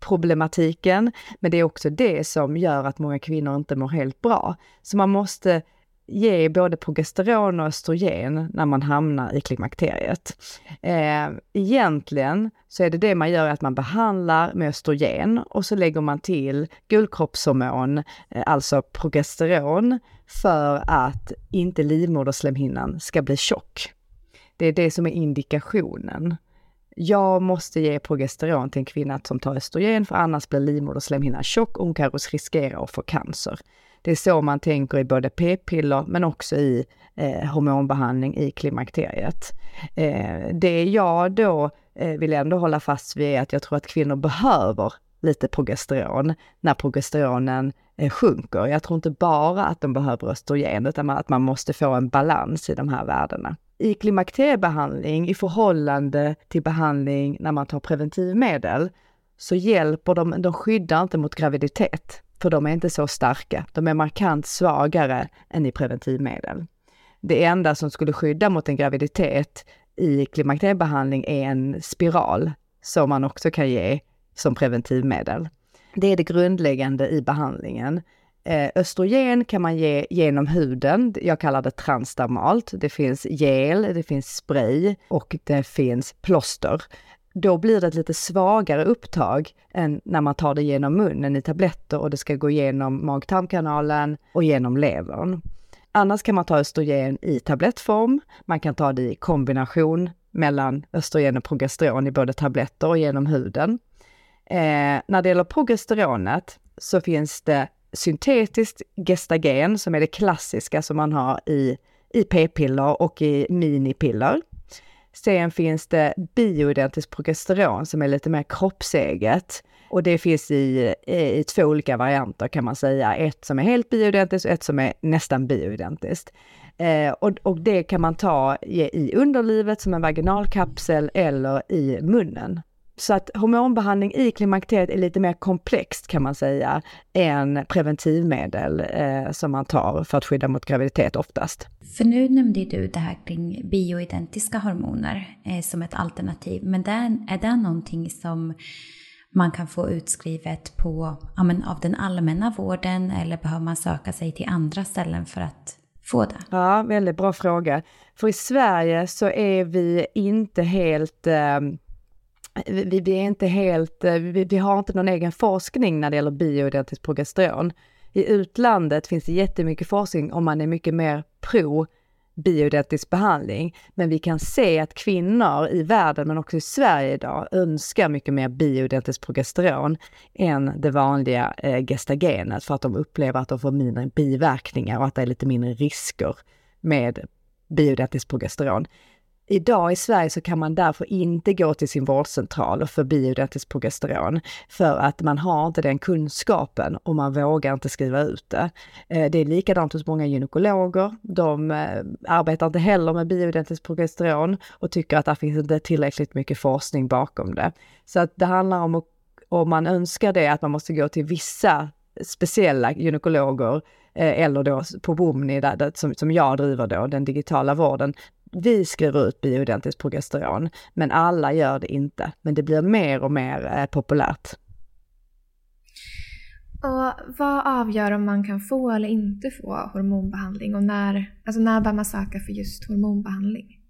problematiken, men det är också det som gör att många kvinnor inte mår helt bra. Så man måste ge både progesteron och östrogen när man hamnar i klimakteriet. Eh, egentligen så är det det man gör att man behandlar med östrogen och så lägger man till gulkroppshormon, eh, alltså progesteron, för att inte livmoderslemhinnan ska bli tjock. Det är det som är indikationen. Jag måste ge progesteron till en kvinna som tar östrogen för annars blir livmoderslemhinnan tjock och hon kan riskera att få cancer. Det är så man tänker i både p-piller men också i eh, hormonbehandling i klimakteriet. Eh, det jag då eh, vill ändå hålla fast vid är att jag tror att kvinnor behöver lite progesteron när progesteronen eh, sjunker. Jag tror inte bara att de behöver östrogen utan att man måste få en balans i de här värdena. I klimakteriebehandling i förhållande till behandling när man tar preventivmedel så hjälper de, de skyddar inte mot graviditet för de är inte så starka. De är markant svagare än i preventivmedel. Det enda som skulle skydda mot en graviditet i klimakteriebehandling är en spiral som man också kan ge som preventivmedel. Det är det grundläggande i behandlingen. Eh, östrogen kan man ge genom huden. Jag kallar det transdermalt. Det finns gel, det finns spray och det finns plåster då blir det ett lite svagare upptag än när man tar det genom munnen i tabletter och det ska gå genom mag-tarmkanalen och genom levern. Annars kan man ta östrogen i tablettform. Man kan ta det i kombination mellan östrogen och progesteron i både tabletter och genom huden. Eh, när det gäller progesteronet så finns det syntetiskt gestagen som är det klassiska som man har i, i p-piller och i minipiller. Sen finns det bioidentiskt progesteron som är lite mer kroppseget. Och det finns i, i två olika varianter kan man säga. Ett som är helt bioidentiskt och ett som är nästan bioidentiskt. Eh, och, och, det kan man ta i underlivet som en vaginalkapsel eller i munnen. Så att hormonbehandling i klimakteriet är lite mer komplext kan man säga än preventivmedel eh, som man tar för att skydda mot graviditet oftast. För nu nämnde du det här kring bioidentiska hormoner eh, som ett alternativ, men det är, är det någonting som man kan få utskrivet på, ja, men, av den allmänna vården eller behöver man söka sig till andra ställen för att få det? Ja, väldigt bra fråga. För i Sverige så är vi inte helt eh, vi, vi, är inte helt, eh, vi, vi, har inte någon egen forskning när det gäller bioidentiskt progesteron. I utlandet finns det jättemycket forskning om man är mycket mer pro bioidentisk behandling. Men vi kan se att kvinnor i världen, men också i Sverige idag, önskar mycket mer bioidentiskt progesteron än det vanliga eh, gestagenet för att de upplever att de får mindre biverkningar och att det är lite mindre risker med bioidentiskt progesteron. Idag i Sverige så kan man därför inte gå till sin vårdcentral och få bioidentiskt progesteron för att man har inte den kunskapen och man vågar inte skriva ut det. Eh, det är likadant hos många gynekologer. De eh, arbetar inte heller med bioidentiskt progesteron och tycker att det finns inte tillräckligt mycket forskning bakom det. Så att det handlar om, om man önskar det, att man måste gå till vissa speciella gynekologer eh, eller då på Bomni, där, som, som jag driver då, den digitala vården, vi skriver ut bioidentiskt progesteron, men alla gör det inte. Men det blir mer och mer eh, populärt. Och vad avgör om man kan få eller inte få hormonbehandling och när, alltså när bör man söka för just hormonbehandling?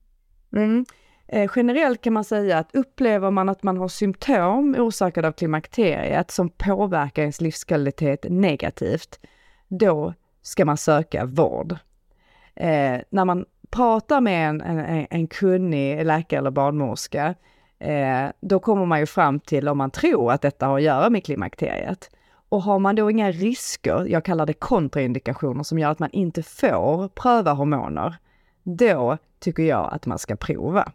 Mm. Eh, generellt kan man säga att upplever man att man har symptom orsakade av klimakteriet som påverkar ens livskvalitet negativt, då ska man söka vård. Eh, när man pratar med en, en, en kunnig läkare eller barnmorska, eh, då kommer man ju fram till om man tror att detta har att göra med klimakteriet. Och har man då inga risker, jag kallar det kontraindikationer, som gör att man inte får pröva hormoner, då tycker jag att man ska prova.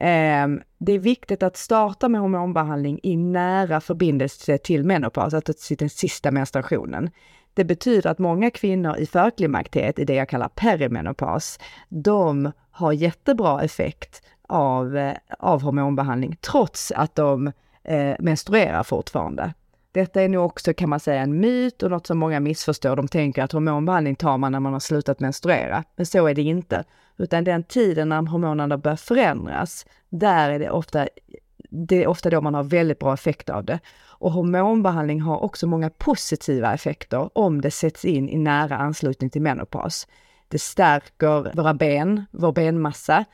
Eh, det är viktigt att starta med hormonbehandling i nära förbindelse till menopaus, alltså till den sista menstruationen. Det betyder att många kvinnor i förklimakteriet, i det jag kallar perimenopaus, de har jättebra effekt av, eh, av hormonbehandling trots att de eh, menstruerar fortfarande. Detta är nog också kan man säga en myt och något som många missförstår. De tänker att hormonbehandling tar man när man har slutat menstruera, men så är det inte. Utan den tiden när hormonerna börjar förändras, där är det ofta, det är ofta då man har väldigt bra effekt av det. Och hormonbehandling har också många positiva effekter om det sätts in i nära anslutning till menopaus. Det stärker våra ben, vår benmassa.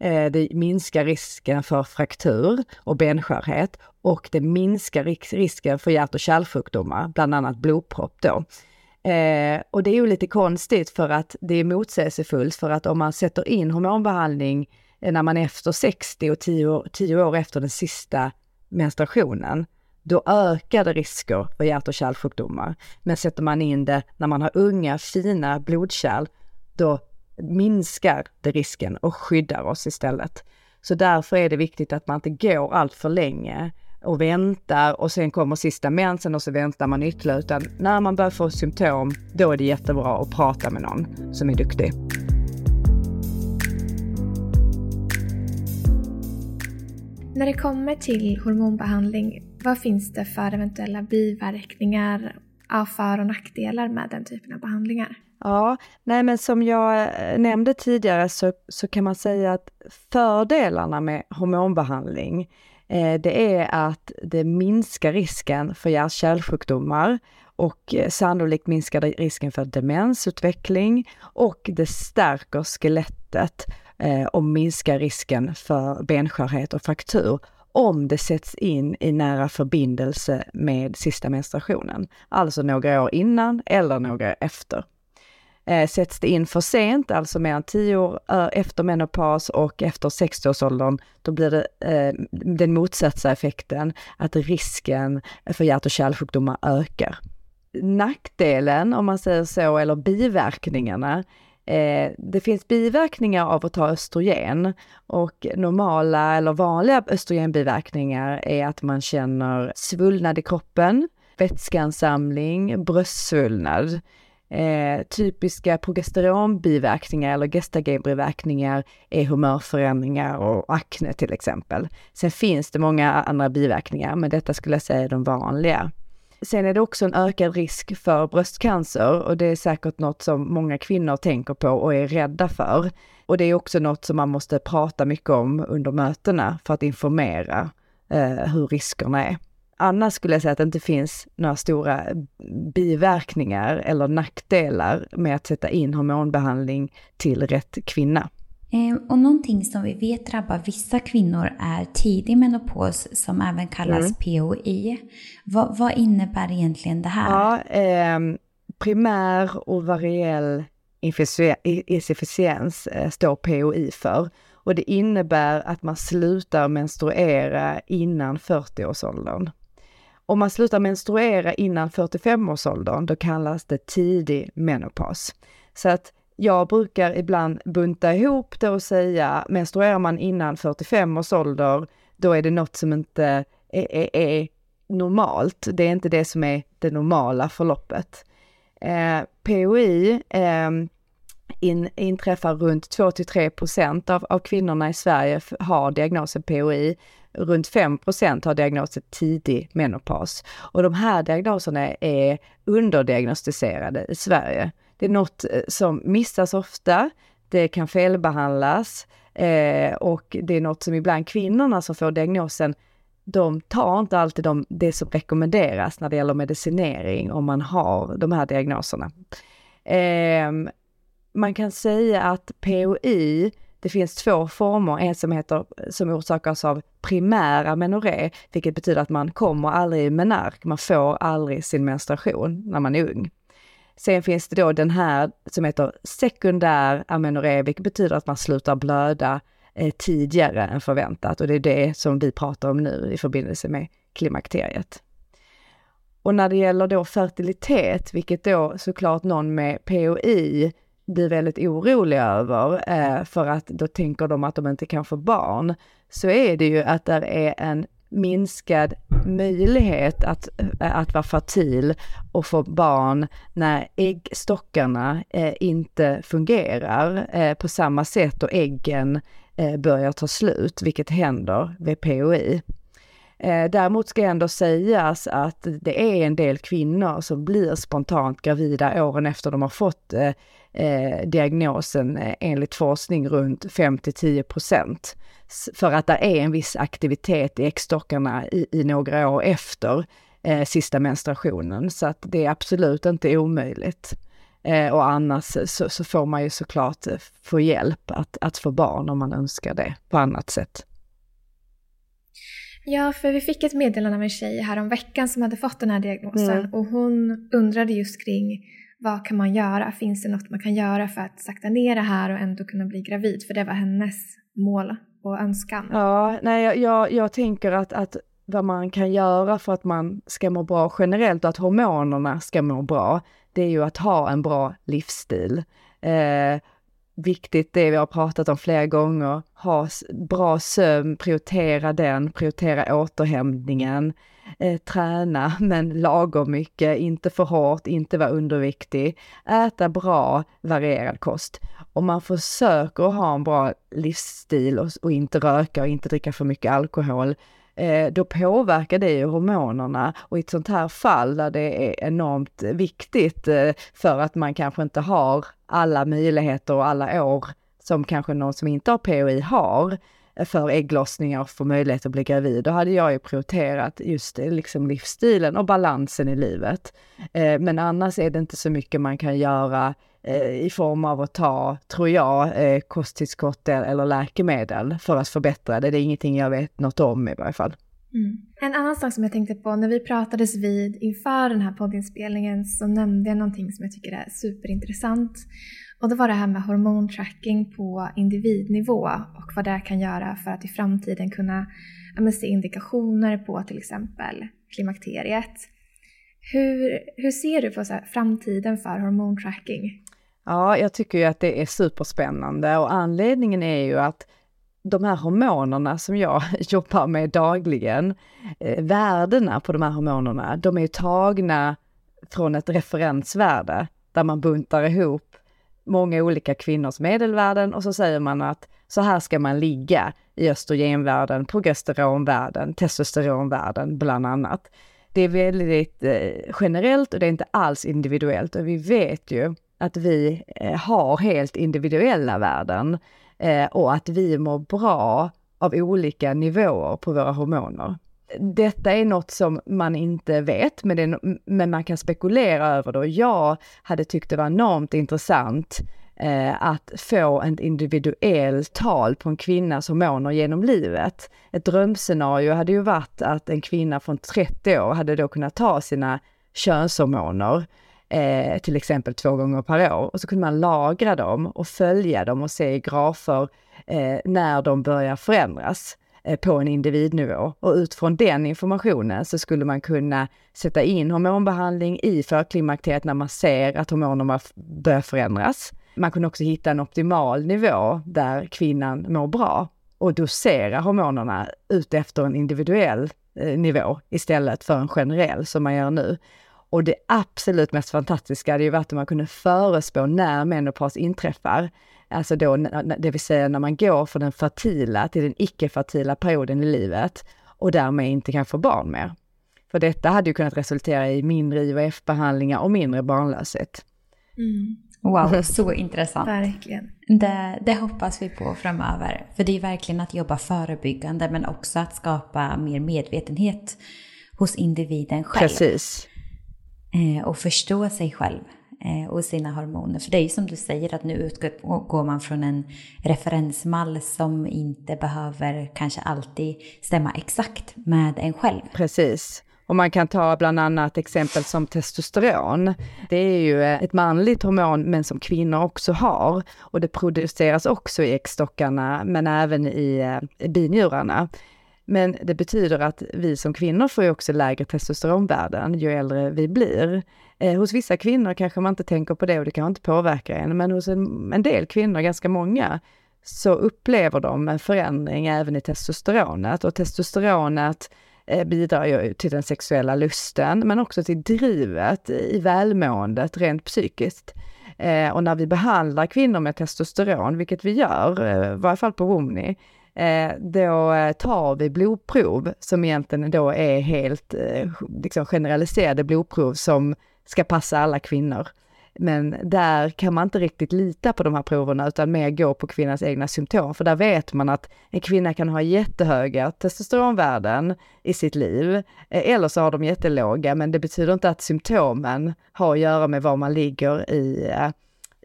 Eh, det minskar risken för fraktur och benskörhet och det minskar risken för hjärt och kärlsjukdomar, bland annat blodpropp då. Eh, och det är ju lite konstigt för att det är motsägelsefullt för att om man sätter in hormonbehandling eh, när man är efter 60 och 10 år, 10 år efter den sista menstruationen, då ökar det risker för hjärt och kärlsjukdomar. Men sätter man in det när man har unga fina blodkärl, då minskar det risken och skyddar oss istället. Så därför är det viktigt att man inte går allt för länge och väntar och sen kommer sista mensen och så väntar man ytterligare. Utan när man börjar få symptom, då är det jättebra att prata med någon som är duktig. När det kommer till hormonbehandling, vad finns det för eventuella biverkningar, för och nackdelar med den typen av behandlingar? Ja, nej men som jag eh, nämnde tidigare så, så kan man säga att fördelarna med hormonbehandling eh, det är att det minskar risken för hjärt-kärlsjukdomar och eh, sannolikt minskar det risken för demensutveckling och det stärker skelettet eh, och minskar risken för benskörhet och fraktur om det sätts in i nära förbindelse med sista menstruationen, alltså några år innan eller några år efter. Eh, sätts det in för sent, alltså mer än 10 år eh, efter menopaus och efter 60-årsåldern, då blir det eh, den motsatta effekten, att risken för hjärt och kärlsjukdomar ökar. Nackdelen, om man säger så, eller biverkningarna, Eh, det finns biverkningar av att ta östrogen och normala eller vanliga östrogenbiverkningar är att man känner svullnad i kroppen, vätskeansamling, bröstsvullnad. Eh, typiska progesteronbiverkningar eller gestagenbiverkningar är humörförändringar och akne till exempel. Sen finns det många andra biverkningar, men detta skulle jag säga är de vanliga. Sen är det också en ökad risk för bröstcancer och det är säkert något som många kvinnor tänker på och är rädda för. Och det är också något som man måste prata mycket om under mötena för att informera eh, hur riskerna är. Annars skulle jag säga att det inte finns några stora biverkningar eller nackdelar med att sätta in hormonbehandling till rätt kvinna. Ehm, och någonting som vi vet drabbar vissa kvinnor är tidig menopaus som även kallas mm. POI. Vad, vad, innebär egentligen det här? Ja, eh, primär ovariell insufficiens eh, står POI för. Och det innebär att man slutar menstruera innan 40-årsåldern. Om man slutar menstruera innan 45-årsåldern, då kallas det tidig menopaus. Så att jag brukar ibland bunta ihop det och säga, menstruerar man innan 45 års ålder, då är det något som inte är, är, är normalt. Det är inte det som är det normala förloppet. Eh, POI eh, in, inträffar runt 2 3 procent av, av kvinnorna i Sverige har diagnosen POI. Runt 5 procent har diagnosen tidig menopaus. Och de här diagnoserna är underdiagnostiserade i Sverige. Det är något eh, som missas ofta, det kan felbehandlas eh, och det är något som ibland kvinnorna som får diagnosen, de tar inte alltid de, det som rekommenderas när det gäller medicinering om man har de här diagnoserna. Eh, man kan säga att POI, det finns två former, en som heter, som orsakas av primär amenorré, vilket betyder att man kommer aldrig i menark, man får aldrig sin menstruation när man är ung. Sen finns det då den här som heter sekundär amenorré, vilket betyder att man slutar blöda eh, tidigare än förväntat och det är det som vi pratar om nu i förbindelse med klimakteriet. Och när det gäller då fertilitet, vilket då såklart någon med POI blir väldigt orolig över, eh, för att då tänker de att de inte kan få barn, så är det ju att det är en minskad möjlighet att, eh, att vara fertil och få barn när äggstockarna eh, inte fungerar eh, på samma sätt och äggen eh, börjar ta slut, vilket händer vid POI. Eh, däremot ska ändå sägas att det är en del kvinnor som blir spontant gravida åren efter de har fått eh, eh, eh diagnosen eh, enligt forskning runt 5 10 procent. För att det är en viss aktivitet i äggstockarna i, i några år efter eh, sista menstruationen. Så att det är absolut inte omöjligt. Eh, och annars så, så, får man ju såklart få hjälp att, att få barn om man önskar det på annat sätt. Ja, för vi fick ett meddelande av en tjej här om veckan som hade fått den här diagnosen mm. och hon undrade just kring vad kan man göra? Finns det något man kan göra för att sakta ner det här och ändå kunna bli gravid? För det var hennes mål och önskan. Ja, nej, jag, jag, jag tänker att, att vad man kan göra för att man ska må bra generellt och att hormonerna ska må bra, det är ju att ha en bra livsstil. Eh, viktigt det vi har pratat om flera gånger, ha bra sömn, prioritera den, prioritera återhämtningen, eh, träna men lagom mycket, inte för hårt, inte vara underviktig, äta bra varierad kost. Om man försöker ha en bra livsstil och, och inte röka och inte dricka för mycket alkohol, eh, då påverkar det ju hormonerna. Och i ett sånt här fall där det är enormt viktigt eh, för att man kanske inte har alla möjligheter och alla år som kanske någon som inte har POI har eh, Eh, för ägglossningar och få möjlighet att bli gravid, då hade jag ju prioriterat just det, liksom livsstilen och balansen i livet. Eh, men annars är det inte så mycket man kan göra i form av att ta, tror jag, kosttillskott e- eller läkemedel för att förbättra det. Det är ingenting jag vet något om i varje fall. Mm. En annan sak som jag tänkte på, när vi pratades vid inför den här poddinspelningen så nämnde jag någonting som jag tycker är superintressant. Och det var det här med hormontracking på individnivå och vad det kan göra för att i framtiden kunna se indikationer på till exempel klimakteriet. Hur, hur ser du på så framtiden för hormontracking? Ja, jag tycker ju att det är superspännande och anledningen är ju att de här hormonerna som jag jobbar med dagligen, eh, värdena på de här hormonerna, de är tagna från ett referensvärde där man buntar ihop många olika kvinnors medelvärden och så säger man att så här ska man ligga i östrogenvärden, progesteronvärden, testosteronvärden bland annat. Det är väldigt eh, generellt och det är inte alls individuellt och vi vet ju att vi eh, har helt individuella värden eh, och att vi mår bra av olika nivåer på våra hormoner. Detta är något som man inte vet, men, det, men man kan spekulera över det och jag hade tyckt det var enormt intressant eh, att få ett individuellt tal på en kvinnas hormoner genom livet. Ett drömscenario hade ju varit att en kvinna från 30 år hade då kunnat ta sina könshormoner eh, till exempel två gånger per år. Och så kunde man lagra dem och följa dem och se i grafer eh, när de börjar förändras Eh, på en individnivå. Och utifrån den informationen så skulle man kunna sätta in hormonbehandling i förklimakteriet när man ser att hormonerna börjar förändras. Man kunde också hitta en optimal nivå där kvinnan mår bra och dosera hormonerna utefter en individuell eh, nivå istället för en generell som man gör nu. Och det absolut mest fantastiska hade ju varit om man kunde förespå när menopaus inträffar. Alltså då, det vill säga när man går från den fertila till den icke-fertila perioden i livet och därmed inte kan få barn mer. För detta hade ju kunnat resultera i mindre IVF-behandlingar och mindre barnlöshet. Mm. Wow, så intressant. Verkligen. Det, det, hoppas vi på framöver. För det är verkligen att jobba förebyggande men också att skapa mer medvetenhet hos individen själv. Precis eh, och förstå sig själv Eh, och sina hormoner. För det är ju som du säger att nu utgår man från en referensmall som inte behöver kanske alltid stämma exakt med en själv. Precis. Och man kan ta bland annat exempel som testosteron. Det är ju eh, ett manligt hormon men som kvinnor också har. Och det produceras också i äggstockarna men även i eh, binjurarna. Men det betyder att vi som kvinnor får ju också lägre testosteronvärden ju äldre vi blir. Eh, hos vissa kvinnor kanske man inte tänker på det och det kan inte påverka en, men hos en, en del kvinnor, ganska många, så upplever de en förändring även i testosteronet och testosteronet eh, bidrar ju till den sexuella lusten men också till drivet i välmåendet rent psykiskt. Eh, och när vi behandlar kvinnor med testosteron, vilket vi gör, eh, i varje fall på Womni, eh, då eh, tar vi blodprov som egentligen då är helt liksom generaliserade blodprov som ska passa alla kvinnor. Men där kan man inte riktigt lita på de här proverna utan mer gå på kvinnans egna symptom. För där vet man att en kvinna kan ha jättehöga testosteronvärden i sitt liv eh, eller så har de jättelåga, men det betyder inte att symptomen har att göra med var man ligger i, eh,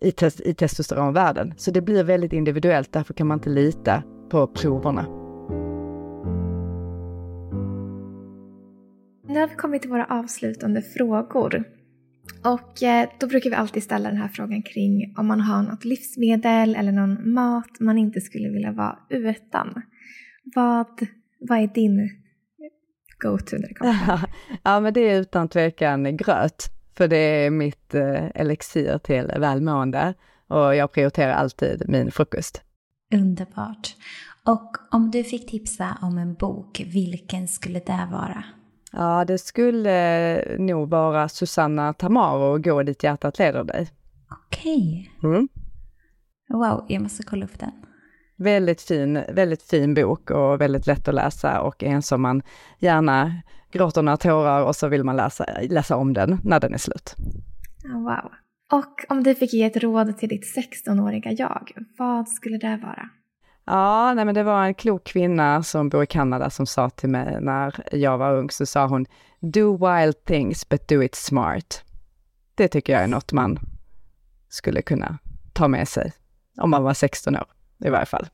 i, tes i testosteronvärden. Så det blir väldigt individuellt, därför kan man inte lita på proverna. Nu har vi kommit till våra avslutande frågor. Och eh, då brukar vi alltid ställa den här frågan kring om man har något livsmedel eller någon mat man inte skulle vilja vara utan. Vad, vad är din go-to när det kommer till Ja, men det är utan tvekan gröt. För det är mitt eh, elixir till välmående och jag prioriterar alltid min frukost. Underbart. Och om du fick tipsa om en bok, vilken skulle det vara? Ja, det skulle nog vara Susanna Tamaro, Gå dit hjärtat leder dig. Okej. Okay. Mm. Wow, jag måste kolla upp den. Väldigt fin, väldigt fin bok och väldigt lätt att läsa och en som man gärna gråter några tårar och så vill man läsa, läsa om den när den är slut. Wow. Och om du fick ge ett råd till ditt 16-åriga jag, vad skulle det vara? Ja, nej men det var en klok kvinna som bor i Kanada som sa till mig när jag var ung, så sa hon Do wild things but do it smart. Det tycker jag är något man skulle kunna ta med sig om man var 16 år i varje fall.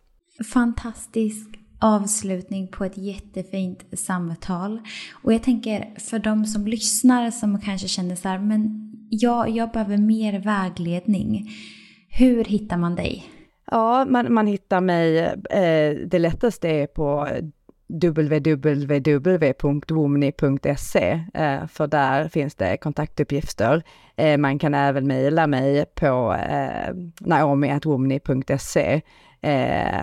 Fantastisk avslutning på ett jättefint samtal. Och jag tänker för de som lyssnar som kanske känner så här, men jag, jag behöver mer vägledning. Hur hittar man dig? Ja, man, man hittar mig, eh, det lättaste är på www.womni.se, eh, för där finns det kontaktuppgifter. Eh, man kan även mejla mig på eh, naomi.womni.se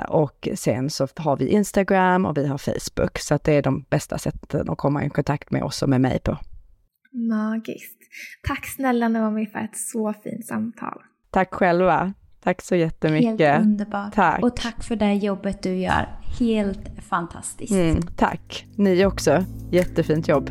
och sen så har vi Instagram och vi har Facebook, så att det är de bästa sätten att komma i kontakt med oss och med mig på. Magiskt. Tack snälla Naomi för ett så fint samtal. Tack själva. Tack så jättemycket. Helt underbart. Tack. Och tack för det jobbet du gör. Helt fantastiskt. Mm, tack. Ni också. Jättefint jobb.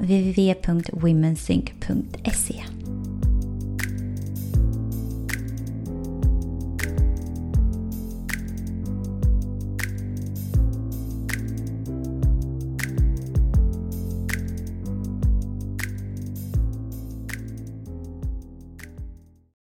www.womensync.se.